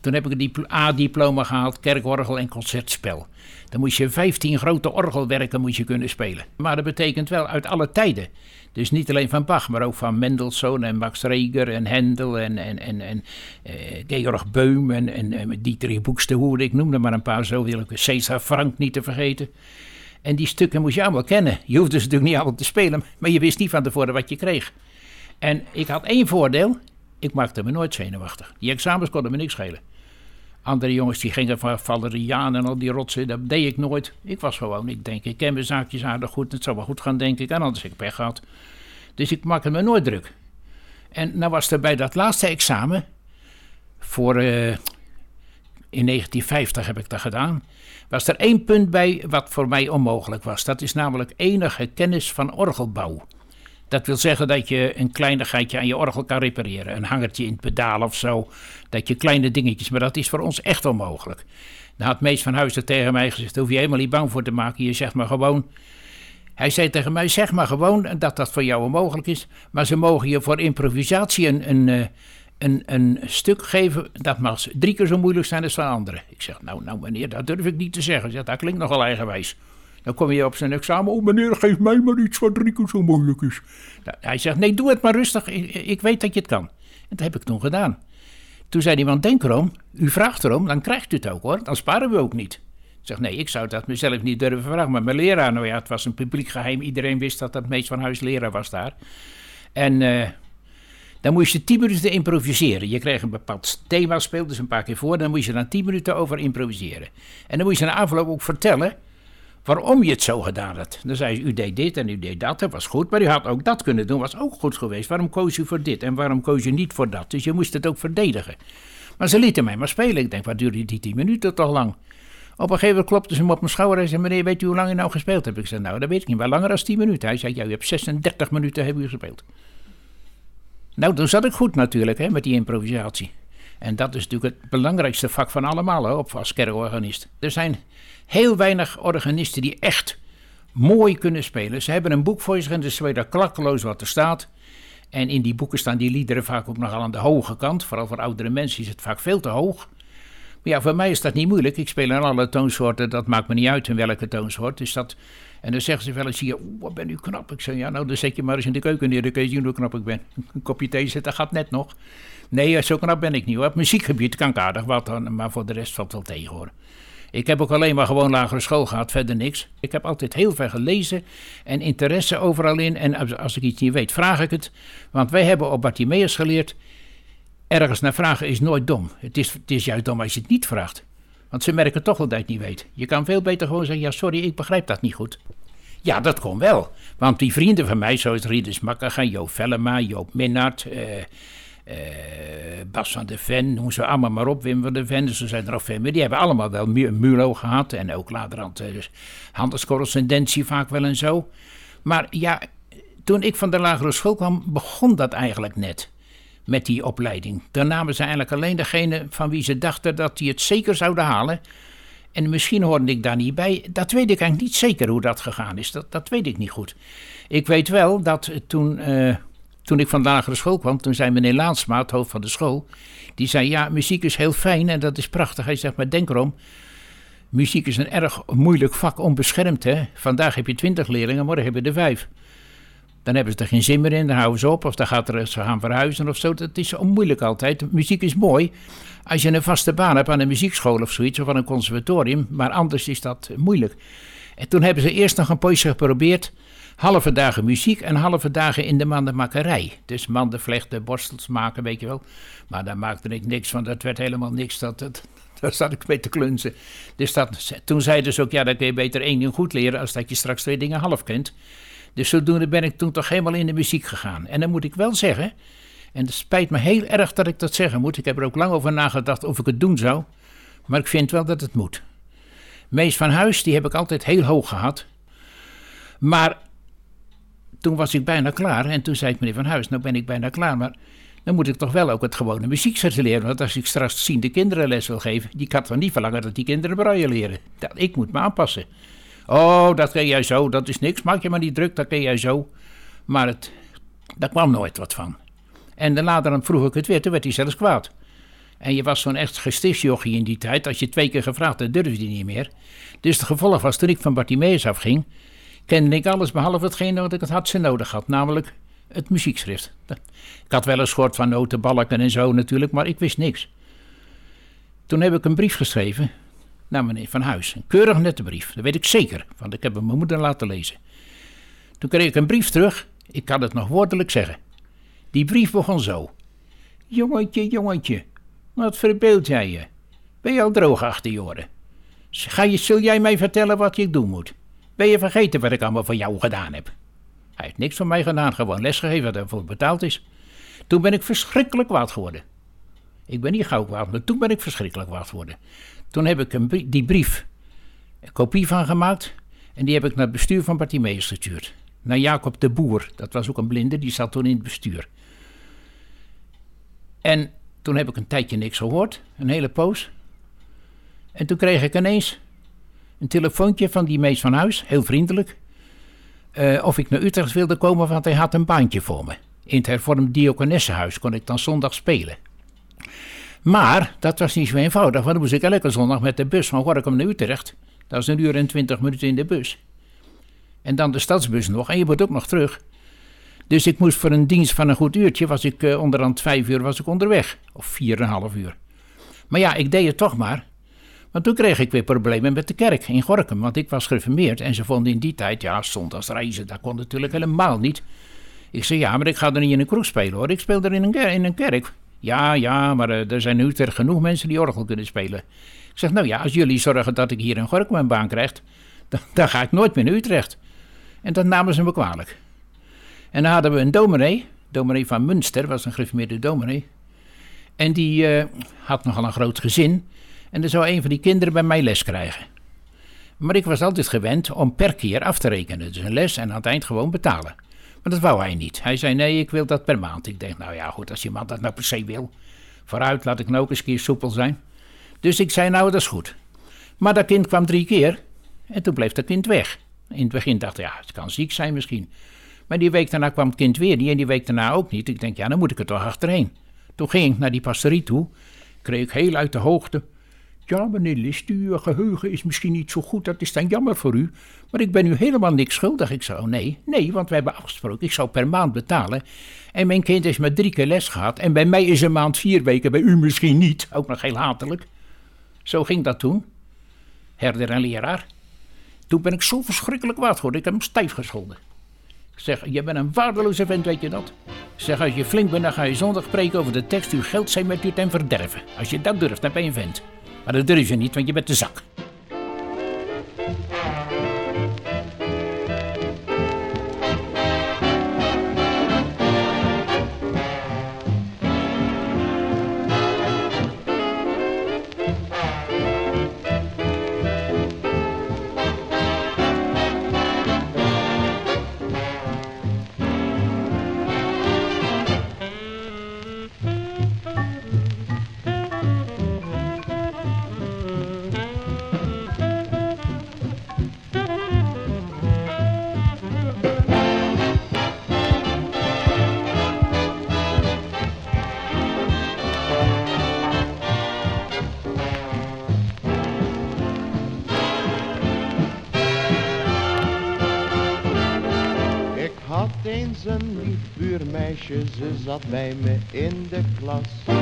Toen heb ik een dipl- A-diploma gehaald, kerkorgel en concertspel. Dan moest je 15 grote orgelwerken moet je kunnen spelen. Maar dat betekent wel uit alle tijden. Dus niet alleen van Bach, maar ook van Mendelssohn en Max Reger en Händel en, en, en, en eh, Georg Beum en, en, en Dietrich Buxtehude. Ik noemde maar een paar zo, wil ik Cesar Frank niet te vergeten. En die stukken moest je allemaal kennen. Je hoefde ze natuurlijk niet allemaal te spelen, maar je wist niet van tevoren wat je kreeg. En ik had één voordeel, ik maakte me nooit zenuwachtig. Die examens konden me niks schelen. Andere jongens die gingen van Valeriaan en al die rotsen, dat deed ik nooit. Ik was gewoon, ik denk, ik ken mijn zaakjes aardig goed, het zou wel goed gaan, denk ik. En anders heb ik pech gehad. Dus ik maakte me nooit druk. En nou was er bij dat laatste examen, voor, eh, in 1950 heb ik dat gedaan, was er één punt bij wat voor mij onmogelijk was. Dat is namelijk enige kennis van orgelbouw. Dat wil zeggen dat je een kleinigheidje aan je orgel kan repareren. Een hangertje in het pedaal of zo. Dat je kleine dingetjes, maar dat is voor ons echt onmogelijk. Dan had Mees van Huizen tegen mij gezegd, daar hoef je helemaal niet bang voor te maken. Je zegt maar gewoon... Hij zei tegen mij, zeg maar gewoon dat dat voor jou onmogelijk is. Maar ze mogen je voor improvisatie een, een, eh, een, een stuk geven. Dat mag drie keer zo moeilijk zijn als van anderen. Ik zeg, nou, nou meneer, dat durf ik niet te zeggen. Zegt, dat klinkt nogal eigenwijs. Dan kom je op zijn examen. Oh meneer, geef mij maar iets wat drie keer zo moeilijk is. Nou, hij zegt, nee, doe het maar rustig. Ik, weet dat je het kan. En dat heb ik toen gedaan. Toen zei die man, denk erom. U vraagt erom, dan krijgt u het ook hoor. Dan sparen we ook niet. Ik zeg, nee, ik zou dat mezelf niet durven vragen. Maar mijn leraar, nou ja, het was een publiek geheim. Iedereen wist dat dat meest van huis leraar was daar. En eh, dan moest je tien minuten improviseren. Je kreeg een bepaald thema, speelde ze een paar keer voor. Dan moest je dan tien minuten over improviseren. En dan moest je na afloop ook vertellen waarom je het zo gedaan had. Dan zei ze, u deed dit en u deed dat, dat was goed. Maar u had ook dat kunnen doen, was ook goed geweest. Waarom koos u voor dit en waarom koos u niet voor dat? Dus je moest het ook verdedigen. Maar ze lieten mij maar spelen. Ik denk, wat duurde die tien minuten toch lang? Op een gegeven moment klopte ze hem op mijn schouder en zei, meneer, weet u hoe lang u nou gespeeld hebt? Ik zei, nou, dat weet ik niet, maar langer dan 10 minuten. Hij zei, ja, u hebt 36 minuten hebben u gespeeld. Nou, dan zat ik goed natuurlijk, hè, met die improvisatie. En dat is natuurlijk het belangrijkste vak van allemaal, hè, op als kerkorganist. Er zijn heel weinig organisten die echt mooi kunnen spelen. Ze hebben een boek voor zich en dus weet er klakkeloos wat er staat. En in die boeken staan die liederen vaak ook nogal aan de hoge kant. Vooral voor oudere mensen is het vaak veel te hoog. Maar ja, voor mij is dat niet moeilijk. Ik speel in alle toonsoorten. Dat maakt me niet uit in welke toonsoort. Dus dat, en dan zeggen ze wel eens hier, "Oeh, wat ben u knap. Ik zeg, ja, nou dan zet je maar eens in de keuken neer. Dan kun je zien hoe knap ik ben. Een kopje thee zetten gaat net nog. Nee, zo knap ben ik niet hoor. Muziekgebied kan ik aardig wat, dan, maar voor de rest valt wel tegen hoor. Ik heb ook alleen maar gewoon lagere school gehad, verder niks. Ik heb altijd heel veel gelezen en interesse overal in. En als- ik iets niet weet, vraag ik het. Want wij hebben op Bartimeus geleerd, ergens naar vragen is nooit dom. Het is, het is juist dom als je het niet vraagt. Want ze merken toch wel dat je niet weet. Je kan veel beter gewoon zeggen, ja sorry, ik begrijp dat niet goed. Ja, dat kon wel. Want die vrienden van mij, zoals Rieders Makkerga, Joop Vellema, Joop Minnaert, eh, eh, Bas van de Ven, noem ze allemaal maar op, Wim van de Ven, dus er zijn er nog veel meer. Die hebben allemaal wel Mu- Mulo gehad en ook laterhand eh, dus handelscorrespondentie vaak wel en zo. Maar ja, toen ik van de lagere school kwam, begon dat eigenlijk net met die opleiding. Dan namen ze eigenlijk alleen degene van wie ze dachten dat die het zeker zouden halen. En misschien hoorde ik daar niet bij. Dat weet ik eigenlijk niet zeker hoe dat gegaan is. Dat, dat weet ik niet goed. Ik weet wel dat toen, eh, toen ik van de lagere school kwam, toen zei meneer Laansma, het hoofd van de school, die zei: Ja, muziek is heel fijn en dat is prachtig. Hij zegt: Maar denk erom. Muziek is een erg moeilijk vak, onbeschermd. Hè? Vandaag heb je twintig leerlingen, morgen heb je er vijf. Dan hebben ze er geen zin meer in, dan houden ze op. Of dan gaat er, ze gaan verhuizen of zo. Dat is zo moeilijk altijd. Muziek is mooi. Als je een vaste baan hebt aan een muziekschool of zoiets, of aan een conservatorium. Maar anders is dat moeilijk. En toen hebben ze eerst nog een poosje geprobeerd. Halve dagen muziek en halve dagen in de mandenmakkerij. Dus manden vlechten, borstels maken, weet je wel. Maar daar maakte ik niks van. Dat werd helemaal niks. Dat, dat, daar zat ik mee te klunzen. Dus dat, toen zeiden ze ook, ja, dan kun je beter één ding goed leren... als dat je straks twee dingen half kent. Dus zodoende ben ik toen toch helemaal in de muziek gegaan. En dan moet ik wel zeggen, en het spijt me heel erg dat ik dat zeggen moet. Ik heb er ook lang over nagedacht of ik het doen zou. Maar ik vind wel dat het moet. Mees van Huis, die heb ik altijd heel hoog gehad. Maar toen was ik bijna klaar. En toen zei ik, meneer Van Huis, nou ben ik bijna klaar. Maar dan moet ik toch wel ook het gewone muziekzetten leren. Want als ik straks ziende kinderen les wil geven, die kan toch niet verlangen dat die kinderen braille leren. Dat, ik moet me aanpassen. Oh, dat kun jij zo, dat is niks. Maak je maar niet druk, dat kun jij zo. Maar het, daar kwam nooit wat van. En dan later dan vroeg ik het weer, toen werd hij zelfs kwaad. En je was zo'n echt gestichtsjochie in die tijd. Als je twee keer gevraagd had, durfde je niet meer. Dus het gevolg was, toen ik van Bartimeus afging, kende ik alles behalve hetgeen wat ik het hardste nodig had. Namelijk het muziekschrift. Ik had wel een soort van notenbalken en zo natuurlijk, maar ik wist niks. Toen heb ik een brief geschreven naar meneer Van Huis. Een keurig nette brief, dat weet ik zeker, want ik heb hem mijn moeder laten lezen. Toen kreeg ik een brief terug, ik kan het nog woordelijk zeggen. Die brief begon zo. Jongetje, jongetje, wat verbeeld jij je? Ben je al droog achter je? Ga je, zul jij mij vertellen wat ik doen moet? Je vergeten wat ik allemaal voor jou gedaan heb? Hij heeft niks voor mij gedaan, gewoon lesgegeven ervoor betaald is. Toen ben ik verschrikkelijk kwaad geworden. Ik ben niet gauw kwaad, maar toen ben ik verschrikkelijk kwaad geworden. Toen heb ik een die brief een kopie van gemaakt en die heb ik naar het bestuur van Bartimeus gestuurd. Naar Jacob de Boer, dat was ook een blinde, die zat toen in het bestuur. En toen heb ik een tijdje niks gehoord, een hele poos. En toen kreeg ik ineens een telefoontje van die mees van huis, heel vriendelijk. Uh, of ik naar Utrecht wilde komen, want hij had een baantje voor me. In het hervormd diakonessenhuis kon ik dan zondag spelen. Maar dat was niet zo eenvoudig, want dan moest ik elke zondag met de bus van Gorkum naar Utrecht. Dat is een uur en twintig minuten in de bus. En dan de stadsbus nog, en je moet ook nog terug. Dus ik moest voor een dienst van een goed uurtje, was ik uh, onderhand vijf uur was ik onderweg. Of vier en een half uur. Maar ja, ik deed het toch maar. Want toen kreeg ik weer problemen met de kerk in Gorkum, want ik was gereformeerd en ze vonden in die tijd, ja, zondags reizen, dat kon natuurlijk helemaal niet. Ik zei, ja, maar ik ga er niet in een kroeg spelen hoor, ik speel er in een, in een kerk. Ja, ja, maar uh, er zijn nu ter genoeg mensen die orgel kunnen spelen. Ik zeg, nou ja, als jullie zorgen dat ik hier in Gorkum een baan krijg, dan, ga ik nooit meer naar Utrecht. En dat namen ze me kwalijk. En dan hadden we een dominee, dominee van Münster, was een gereformeerde dominee. En die uh, had nogal een groot gezin. En er zou een van die kinderen bij mij les krijgen. Maar ik was altijd gewend om per keer af te rekenen. Dus een les en aan het eind gewoon betalen. Maar dat wou hij niet. Hij zei: Nee, ik wil dat per maand. Ik denk: Nou ja, goed, als je man dat nou per se wil. Vooruit, laat ik nou ook eens een keer soepel zijn. Dus ik zei: Nou, dat is goed. Maar dat kind kwam drie keer. En toen bleef dat kind weg. In het begin dacht ik: Ja, het kan ziek zijn misschien. Maar die week daarna kwam het kind weer niet. En die week daarna ook niet. Ik denk: Ja, dan moet ik er toch achterheen. Toen ging ik naar die pastorie toe. Kreeg ik heel uit de hoogte. Ja, meneer List, uw geheugen is misschien niet zo goed, dat is dan jammer voor u. Maar ik ben u helemaal niks schuldig. Ik zei, oh nee, nee, want we hebben afgesproken, ik zou per maand betalen. En mijn kind is met drie keer les gehad. En bij mij is een maand vier weken, bij u misschien niet. Ook nog heel hatelijk. Zo ging dat toen. Herder en leraar. Toen ben ik zo verschrikkelijk kwaad geworden, ik heb hem stijf gescholden. Ik zeg, je bent een waardeloze vent, weet je dat? Zeg, als je flink bent, dan ga je zondag spreken over de tekst. Uw geld zijn met u ten verderven. Als je dat durft, dan ben je een vent. Maar dat durf je niet, want je bent de zak. Ze zat bij me in de klas.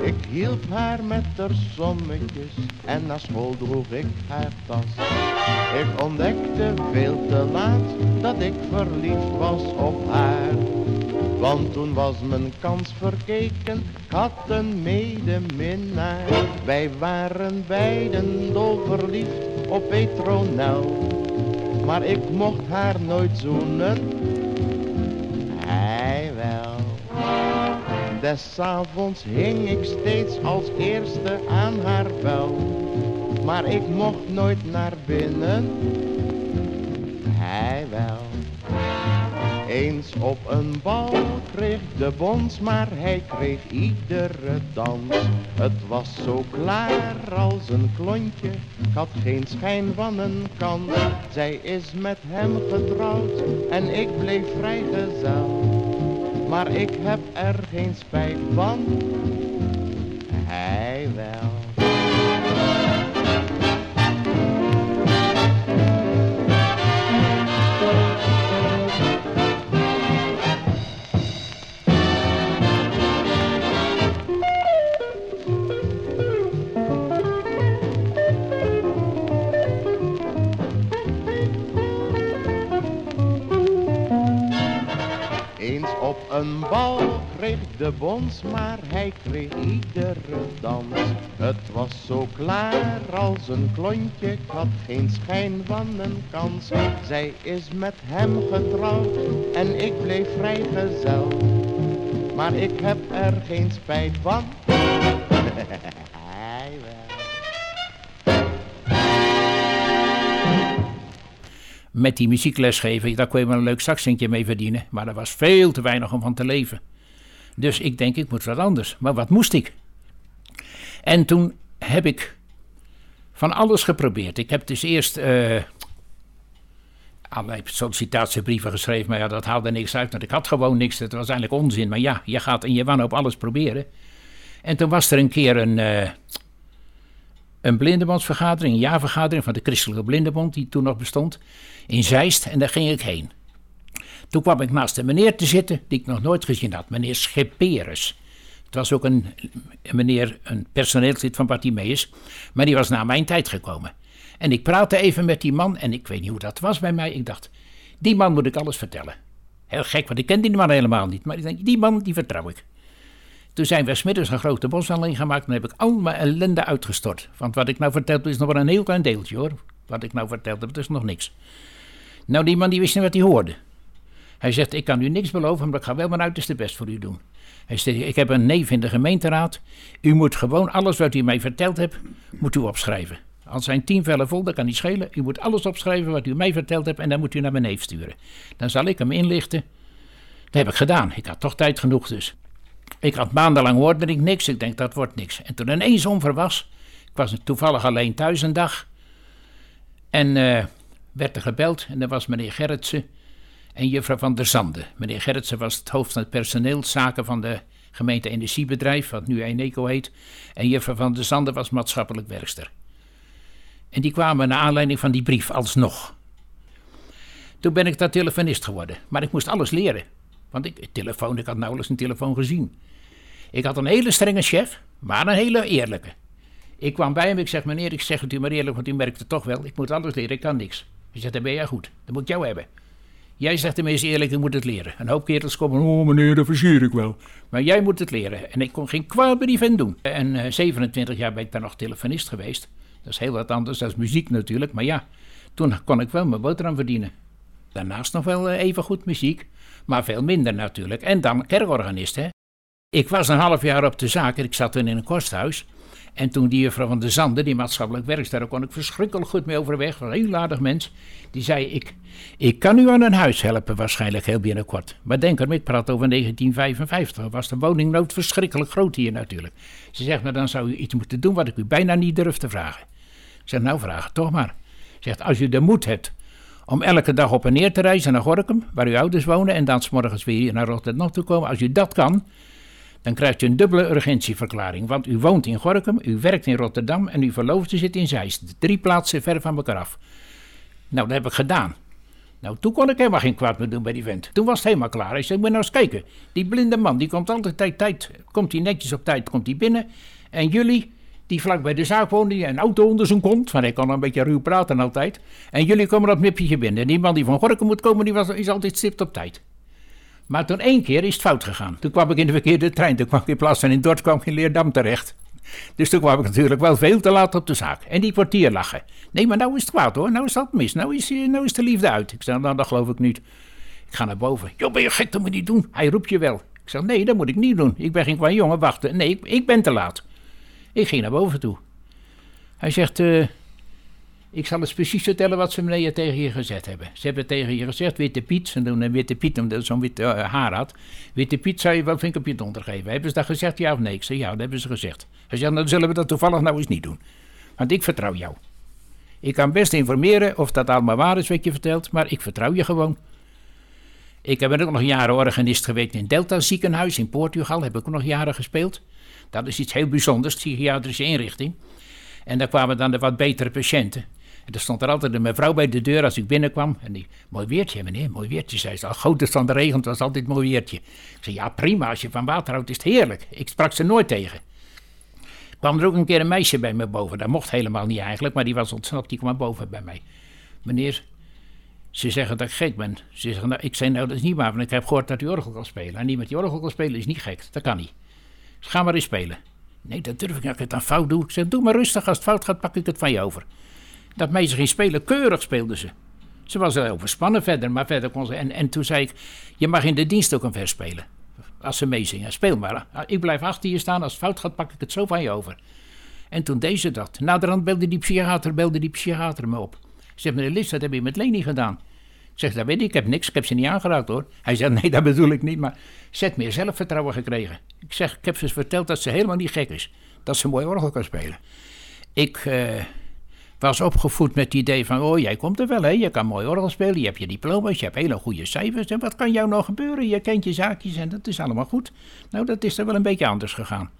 Ik hielp haar met haar sommetjes en na school droeg ik haar tas. Ik ontdekte veel te laat dat ik verliefd was op haar. Want toen was mijn kans verkeken, ik had een medeminnaar. Wij waren beiden dolverliefd op Petronel. Maar ik mocht haar nooit zoenen, Des avonds hing ik steeds als eerste aan haar bel. Maar ik mocht nooit naar binnen, hij wel. Eens op een bal kreeg de bons, maar hij kreeg iedere dans. Het was zo klaar als een klontje, had geen schijn van een kans. Zij is met hem getrouwd en ik bleef vrijgezel. Maar ik heb er geen spijt van, hij wel. Een bal kreeg de bons, maar hij kreeg iedere dans. Het was zo klaar als een klontje, ik had geen schijn van een kans. Zij is met hem getrouwd en ik bleef vrijgezel. Maar ik heb er geen spijt van. Met die muziekles geven, daar kon je wel een leuk zakcentje mee verdienen. Maar er was veel te weinig om van te leven. Dus ik denk, ik moet wat anders. Maar wat moest ik? En toen heb ik van alles geprobeerd. Ik heb dus eerst eh allerlei sollicitatiebrieven geschreven. Maar ja, dat haalde niks uit. Want ik had gewoon niks. Dat was eigenlijk onzin. Maar ja, je gaat in je wanhoop alles proberen. En toen was er een keer een... eh, een blindenbondsvergadering, een jaarvergadering van de Christelijke Blindenbond, die toen nog bestond, in Zeist. En daar ging ik heen. Toen kwam ik naast een meneer te zitten die ik nog nooit gezien had, meneer Schipperus. Het was ook een, meneer, een personeelslid van Bartimeus, maar die was na mijn tijd gekomen. En ik praatte even met die man en ik weet niet hoe dat was bij mij. Ik dacht, die man moet ik alles vertellen. Heel gek, want ik ken die man helemaal niet. Maar ik denk, die man, die vertrouw ik. Toen zijn we smiddags een grote boswandeling gemaakt en heb ik al mijn ellende uitgestort. Want wat ik nou verteld is nog maar een heel klein deeltje hoor. Wat ik nou verteld heb, dat is nog niks. Nou, die man die wist niet wat hij hoorde. Hij zegt, ik kan u niks beloven, maar ik ga wel mijn uiterste best voor u doen. Hij zegt, ik heb een neef in de gemeenteraad. U moet gewoon alles wat u mij verteld hebt, moet u opschrijven. Als zijn tien vellen vol, dat kan niet schelen. U moet alles opschrijven wat u mij verteld hebt en dan moet u naar mijn neef sturen. Dan zal ik hem inlichten. Dat heb ik gedaan. Ik had toch tijd genoeg dus. Ik had maandenlang hoorde ik niks. Ik denk dat wordt niks. En toen ineens onverwas. Ik was toevallig alleen thuis een dag. En eh, werd er gebeld. En dat was meneer Gerritsen en juffrouw van der Zande. Meneer Gerritsen was het hoofd van het personeelszaken van de gemeente Energiebedrijf, wat nu Eneco heet. En juffrouw van der Zande was maatschappelijk werkster. En die kwamen naar aanleiding van die brief alsnog. Toen ben ik daar telefonist geworden. Maar ik moest alles leren. Want ik, telefoon, ik had nauwelijks een telefoon gezien. Ik had een hele strenge chef, maar een hele eerlijke. Ik kwam bij hem, ik zeg, meneer, ik zeg het u maar eerlijk, want u merkt het toch wel. Ik moet alles leren, ik kan niks. Hij zegt, dan ben jij goed. Dan moet ik jou hebben. Jij zegt tenminste eerlijk, ik moet het leren. Een hoop kerels komen, oh meneer, dat versier ik wel. Maar jij moet het leren. En ik kon geen kwaad bij die vent doen. En eh, 27 jaar ben ik daar nog telefonist geweest. Dat is heel wat anders, dat is muziek natuurlijk. Maar ja, toen kon ik wel mijn boterham verdienen. Daarnaast nog wel eh, even goed muziek, maar veel minder natuurlijk. En dan kerkorganist, hè. Ik was een half jaar op de zaak en ik zat toen in een kosthuis. En toen die juffrouw van de Zande, die maatschappelijk werkster, daar kon ik verschrikkelijk goed mee overweg. Een heel aardig mens. Die zei, ik, ik kan u aan een huis helpen waarschijnlijk heel binnenkort. Maar denk erom, ik praat over 1955. Dan was de woningnood verschrikkelijk groot hier natuurlijk. Ze zegt, maar dan zou u iets moeten doen wat ik u bijna niet durf te vragen. Ik zeg, nou vraag het toch maar. Ze zegt, als u de moed hebt om elke dag op en neer te reizen naar Gorkum, waar uw ouders wonen, en dan 's morgens weer naar Rotterdam te komen. Als u dat kan, dan krijgt u een dubbele urgentieverklaring. Want u woont in Gorkum, u werkt in Rotterdam en uw verloofde zit in Zeist. Drie plaatsen ver van elkaar af. Nou, dat heb ik gedaan. Nou, toen kon ik helemaal geen kwaad meer doen bij die vent. Toen was het helemaal klaar. Hij zei, moet nou eens kijken. Die blinde man, die komt altijd tijd, tijd. Komt hij netjes op tijd, komt hij binnen. En jullie, die vlak bij de zaak wonen, die een auto onder zijn kont. Want hij kan een beetje ruw praten altijd. En jullie komen op nipje binnen. En die man die van Gorkum moet komen, die was, is altijd stipt op tijd. Maar toen één keer is het fout gegaan. Toen kwam ik in de verkeerde trein. Toen kwam ik in plaats van in Dordt kwam ik in Leerdam terecht. Dus toen kwam ik natuurlijk wel veel te laat op de zaak. En die portier lachen. Nee, maar nou is het kwaad hoor. Nou is dat mis. Nou is, eh, nou is de liefde uit. Ik zeg, nou dat geloof ik niet. Ik ga naar boven. Joh, ben je gek? Dat moet je niet doen. Hij roept je wel. Ik zeg, nee, dat moet ik niet doen. Ik ben geen kwaan jongen. Wachten. Nee, ik, ik ben te laat. Ik ging naar boven toe. Hij zegt, eh, Ik zal eens precies vertellen wat ze meneer tegen je gezegd hebben. Ze hebben tegen je gezegd, Witte Piet, doen een Witte Piet omdat zo'n wit eh, haar had. Witte Piet zou je wel vink op je donder geven. Hebben ze dat gezegd, ja of nee? Ik zei, ja, dat hebben ze gezegd. Hij nou, dan zullen we dat toevallig nou eens niet doen. Want ik vertrouw jou. Ik kan best informeren of dat allemaal waar is wat je vertelt, maar ik vertrouw je gewoon. Ik heb ook nog jaren organist geweest in Delta ziekenhuis in Portugal. Heb ik ook nog jaren gespeeld. Dat is iets heel bijzonders, psychiatrische inrichting. En daar kwamen dan de wat betere patiënten. En er stond er altijd een mevrouw bij de deur als ik binnenkwam. En die, mooi weertje meneer, mooi weertje, zei ze. Al groot het van de regent was altijd mooi weertje. Ik zei, ja prima, als je van water houdt is het heerlijk. Ik sprak ze nooit tegen. kwam er ook een keer een meisje bij me boven. Dat mocht helemaal niet eigenlijk, maar die was ontsnapt. Die kwam boven bij mij. Meneer, ze zeggen dat ik gek ben. Ze zeggen, nou, ik zei, nou dat is niet waar, want ik heb gehoord dat u orgel kan spelen. En met die orgel kan spelen is niet gek, dat kan niet. Dus ga maar eens spelen. Nee, dat durf ik niet, als ik het dan fout doe. Ik zeg, doe maar rustig, als het fout gaat pak ik het van je over. Dat meisje ging spelen, keurig speelde ze. Ze was wel overspannen verder, maar verder kon ze... En, en toen zei ik, je mag in de dienst ook een vers spelen. Als ze meezingen, speel maar. Ik blijf achter je staan, als het fout gaat pak ik het zo van je over. En toen deed ze dat. Naderhand belde die psychiater, belde die psychiater me op. Zegt meneer Lis, dat heb je met Leni gedaan. Zeg, dat weet ik, ik heb niks, ik heb ze niet aangeraakt hoor. Hij zegt, nee, dat bedoel ik niet, maar ze heeft meer zelfvertrouwen gekregen. Ik zeg, ik heb ze verteld dat ze helemaal niet gek is. Dat ze mooi orgel kan spelen. Ik eh, was opgevoed met het idee van, oh, jij komt er wel, hè? Je kan mooi orgel spelen, je hebt je diploma's, je hebt hele goede cijfers. En wat kan jou nou gebeuren? Je kent je zaakjes en dat is allemaal goed. Nou, dat is er wel een beetje anders gegaan.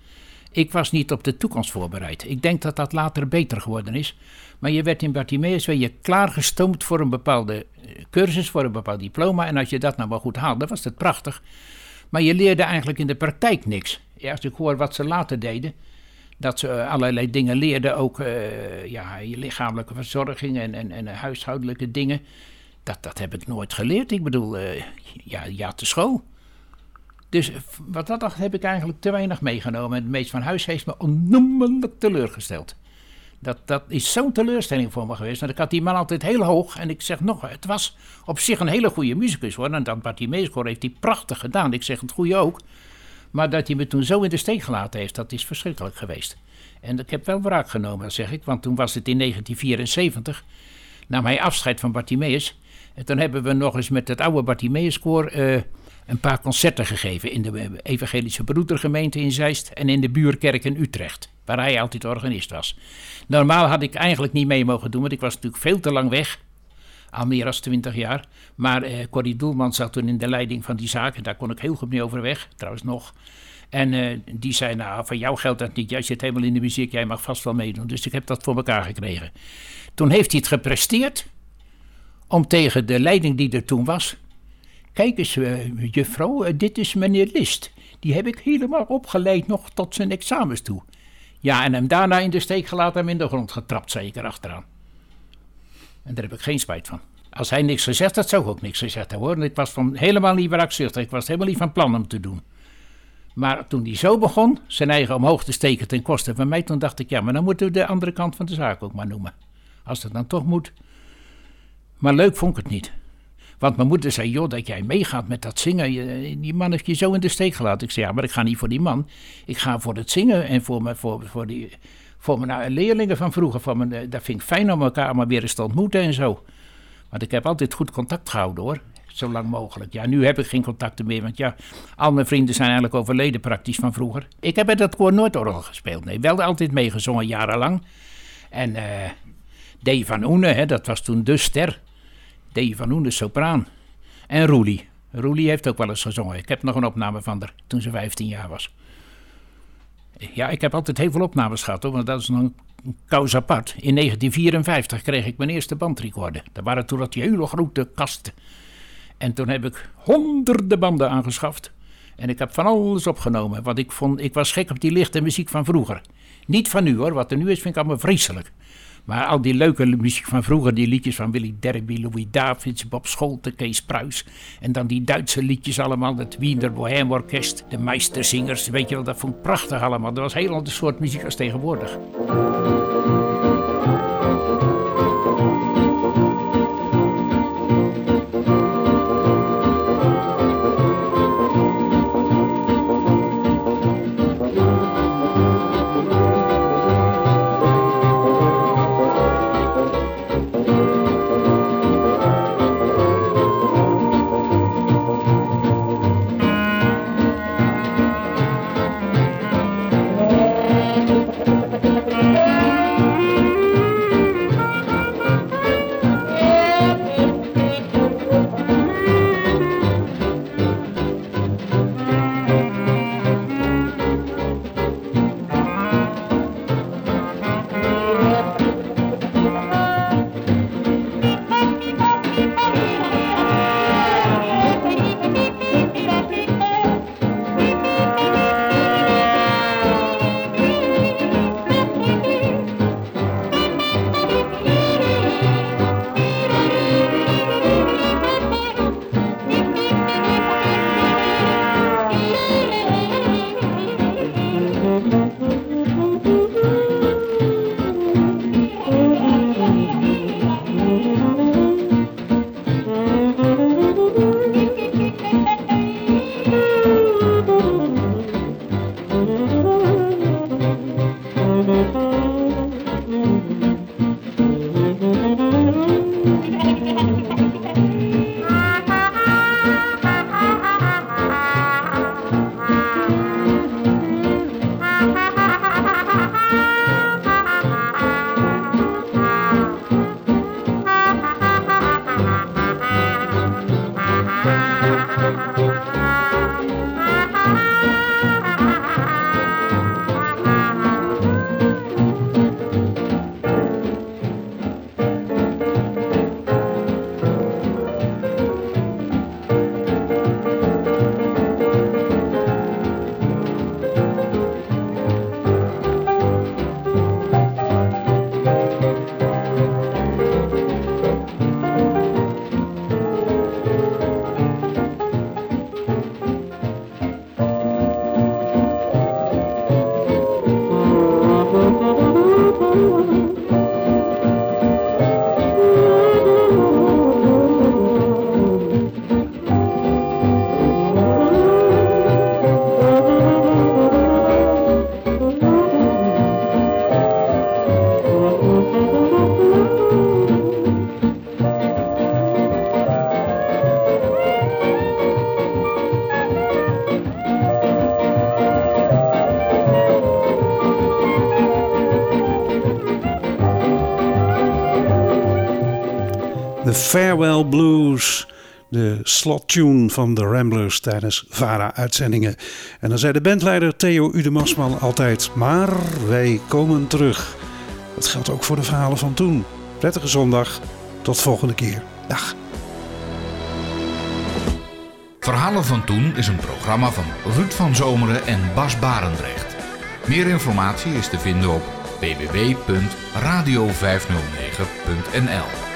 Ik was niet op de toekomst voorbereid. Ik denk dat dat later beter geworden is. Maar je werd in Bartimeus klaargestoomd voor een bepaalde eh, cursus, voor een bepaald diploma. En als je dat nou wel goed haalde, was het prachtig. Maar je leerde eigenlijk in de praktijk niks. Ja, als ik hoor wat ze later deden, dat ze eh, allerlei dingen leerden, ook uh, ja, je lichamelijke verzorging en, en, en huishoudelijke dingen. Dat, dat heb ik nooit geleerd. Ik bedoel, ja, ja, te school. Dus wat dat dacht, heb ik eigenlijk te weinig meegenomen. En het meest van huis heeft me onnoemelijk teleurgesteld. Dat, dat is zo'n teleurstelling voor me geweest. Want ik had die man altijd heel hoog. En ik zeg nog, het was op zich een hele goede muzikus hoor. En dat Bartimeuskoor heeft hij prachtig gedaan. Ik zeg het goede ook. Maar dat hij me toen zo in de steek gelaten heeft, dat is verschrikkelijk geweest. En ik heb wel wraak genomen, zeg ik. Want toen was het in 1974. Nam hij afscheid van Bartimeus. En toen hebben we nog eens met het oude Bartimeuskoor... Uh, een paar concerten gegeven in de Evangelische Broedergemeente in Zeist en in de buurkerk in Utrecht, waar hij altijd organist was. Normaal had ik eigenlijk niet mee mogen doen, want ik was natuurlijk veel te lang weg, al meer dan twintig jaar. Maar eh, Corrie Doelman zat toen in de leiding van die zaken, daar kon ik heel goed mee overweg, trouwens nog. En uh, die zei, nou, van jou geldt dat niet. Jij zit helemaal in de muziek, jij mag vast wel meedoen. Dus ik heb dat voor elkaar gekregen. Toen heeft hij het gepresteerd om tegen de leiding die er toen was, Kijk eens, uh, juffrouw, uh, dit is meneer List. Die heb ik helemaal opgeleid nog tot zijn examens toe. Ja, en hem daarna in de steek gelaten hem in de grond getrapt, zeker achteraan. En daar heb ik geen spijt van. Als hij niks gezegd had, zou ik ook niks gezegd hebben hoor. Ik was van helemaal niet wraakzuchtig. Ik was helemaal niet van plan om te doen. Maar toen hij zo begon, zijn eigen omhoog te steken ten koste van mij, toen dacht ik, ja, maar dan moeten we de andere kant van de zaak ook maar noemen. Als dat dan toch moet. Maar leuk vond ik het niet. Want mijn moeder zei, joh, dat jij meegaat met dat zingen. die man heeft je zo in de steek gelaten. Ik zei, ja, maar ik ga niet voor die man. Ik ga voor het zingen en voor, mijn, voor, voor, die, voor mijn eh, leerlingen van vroeger. Voor mijn, eh, dat vind ik fijn om elkaar maar weer eens te ontmoeten en zo. Want ik heb altijd goed contact gehouden hoor. Zo lang mogelijk. Ja, nu heb ik geen contacten meer. Want ja, al mijn vrienden zijn eigenlijk overleden praktisch van vroeger. Ik heb bij dat koor nooit orgel gespeeld. Nee, wel altijd meegezongen jarenlang. En uh, van Oene, hè, dat was toen de ster. D. van Oen, de sopraan. En Roelie. Roelie heeft ook wel eens gezongen. Ik heb nog een opname van haar toen ze 15 jaar was. Ja, ik heb altijd heel veel opnames gehad hoor, want dat is een kous apart. In 1954 kreeg ik mijn eerste bandrecorder. Dat waren toen dat die hele grote kasten. En toen heb ik honderden banden aangeschaft. En ik heb van alles opgenomen. Want ik, vond, ik was gek op die lichte muziek van vroeger. Niet van nu hoor, wat er nu is vind ik allemaal vreselijk. Maar al die leuke muziek van vroeger, die liedjes van Willy Derby, Louis Davids, Bob Scholten, Kees Pruis. En dan die Duitse liedjes allemaal, het Wiener Bohem Orkest, de Meisterzingers. Weet je wel, dat vond ik prachtig allemaal. Dat was heel ander soort muziek als tegenwoordig. Slottune van de Ramblers tijdens VARA-uitzendingen. En dan zei de bandleider Theo Udemasman altijd... Maar wij komen terug. Dat geldt ook voor de verhalen van toen. Prettige zondag. Tot volgende keer. Dag. Verhalen van Toen is een programma van Ruud van Zomeren en Bas Barendrecht. Meer informatie is te vinden op www.radio509.nl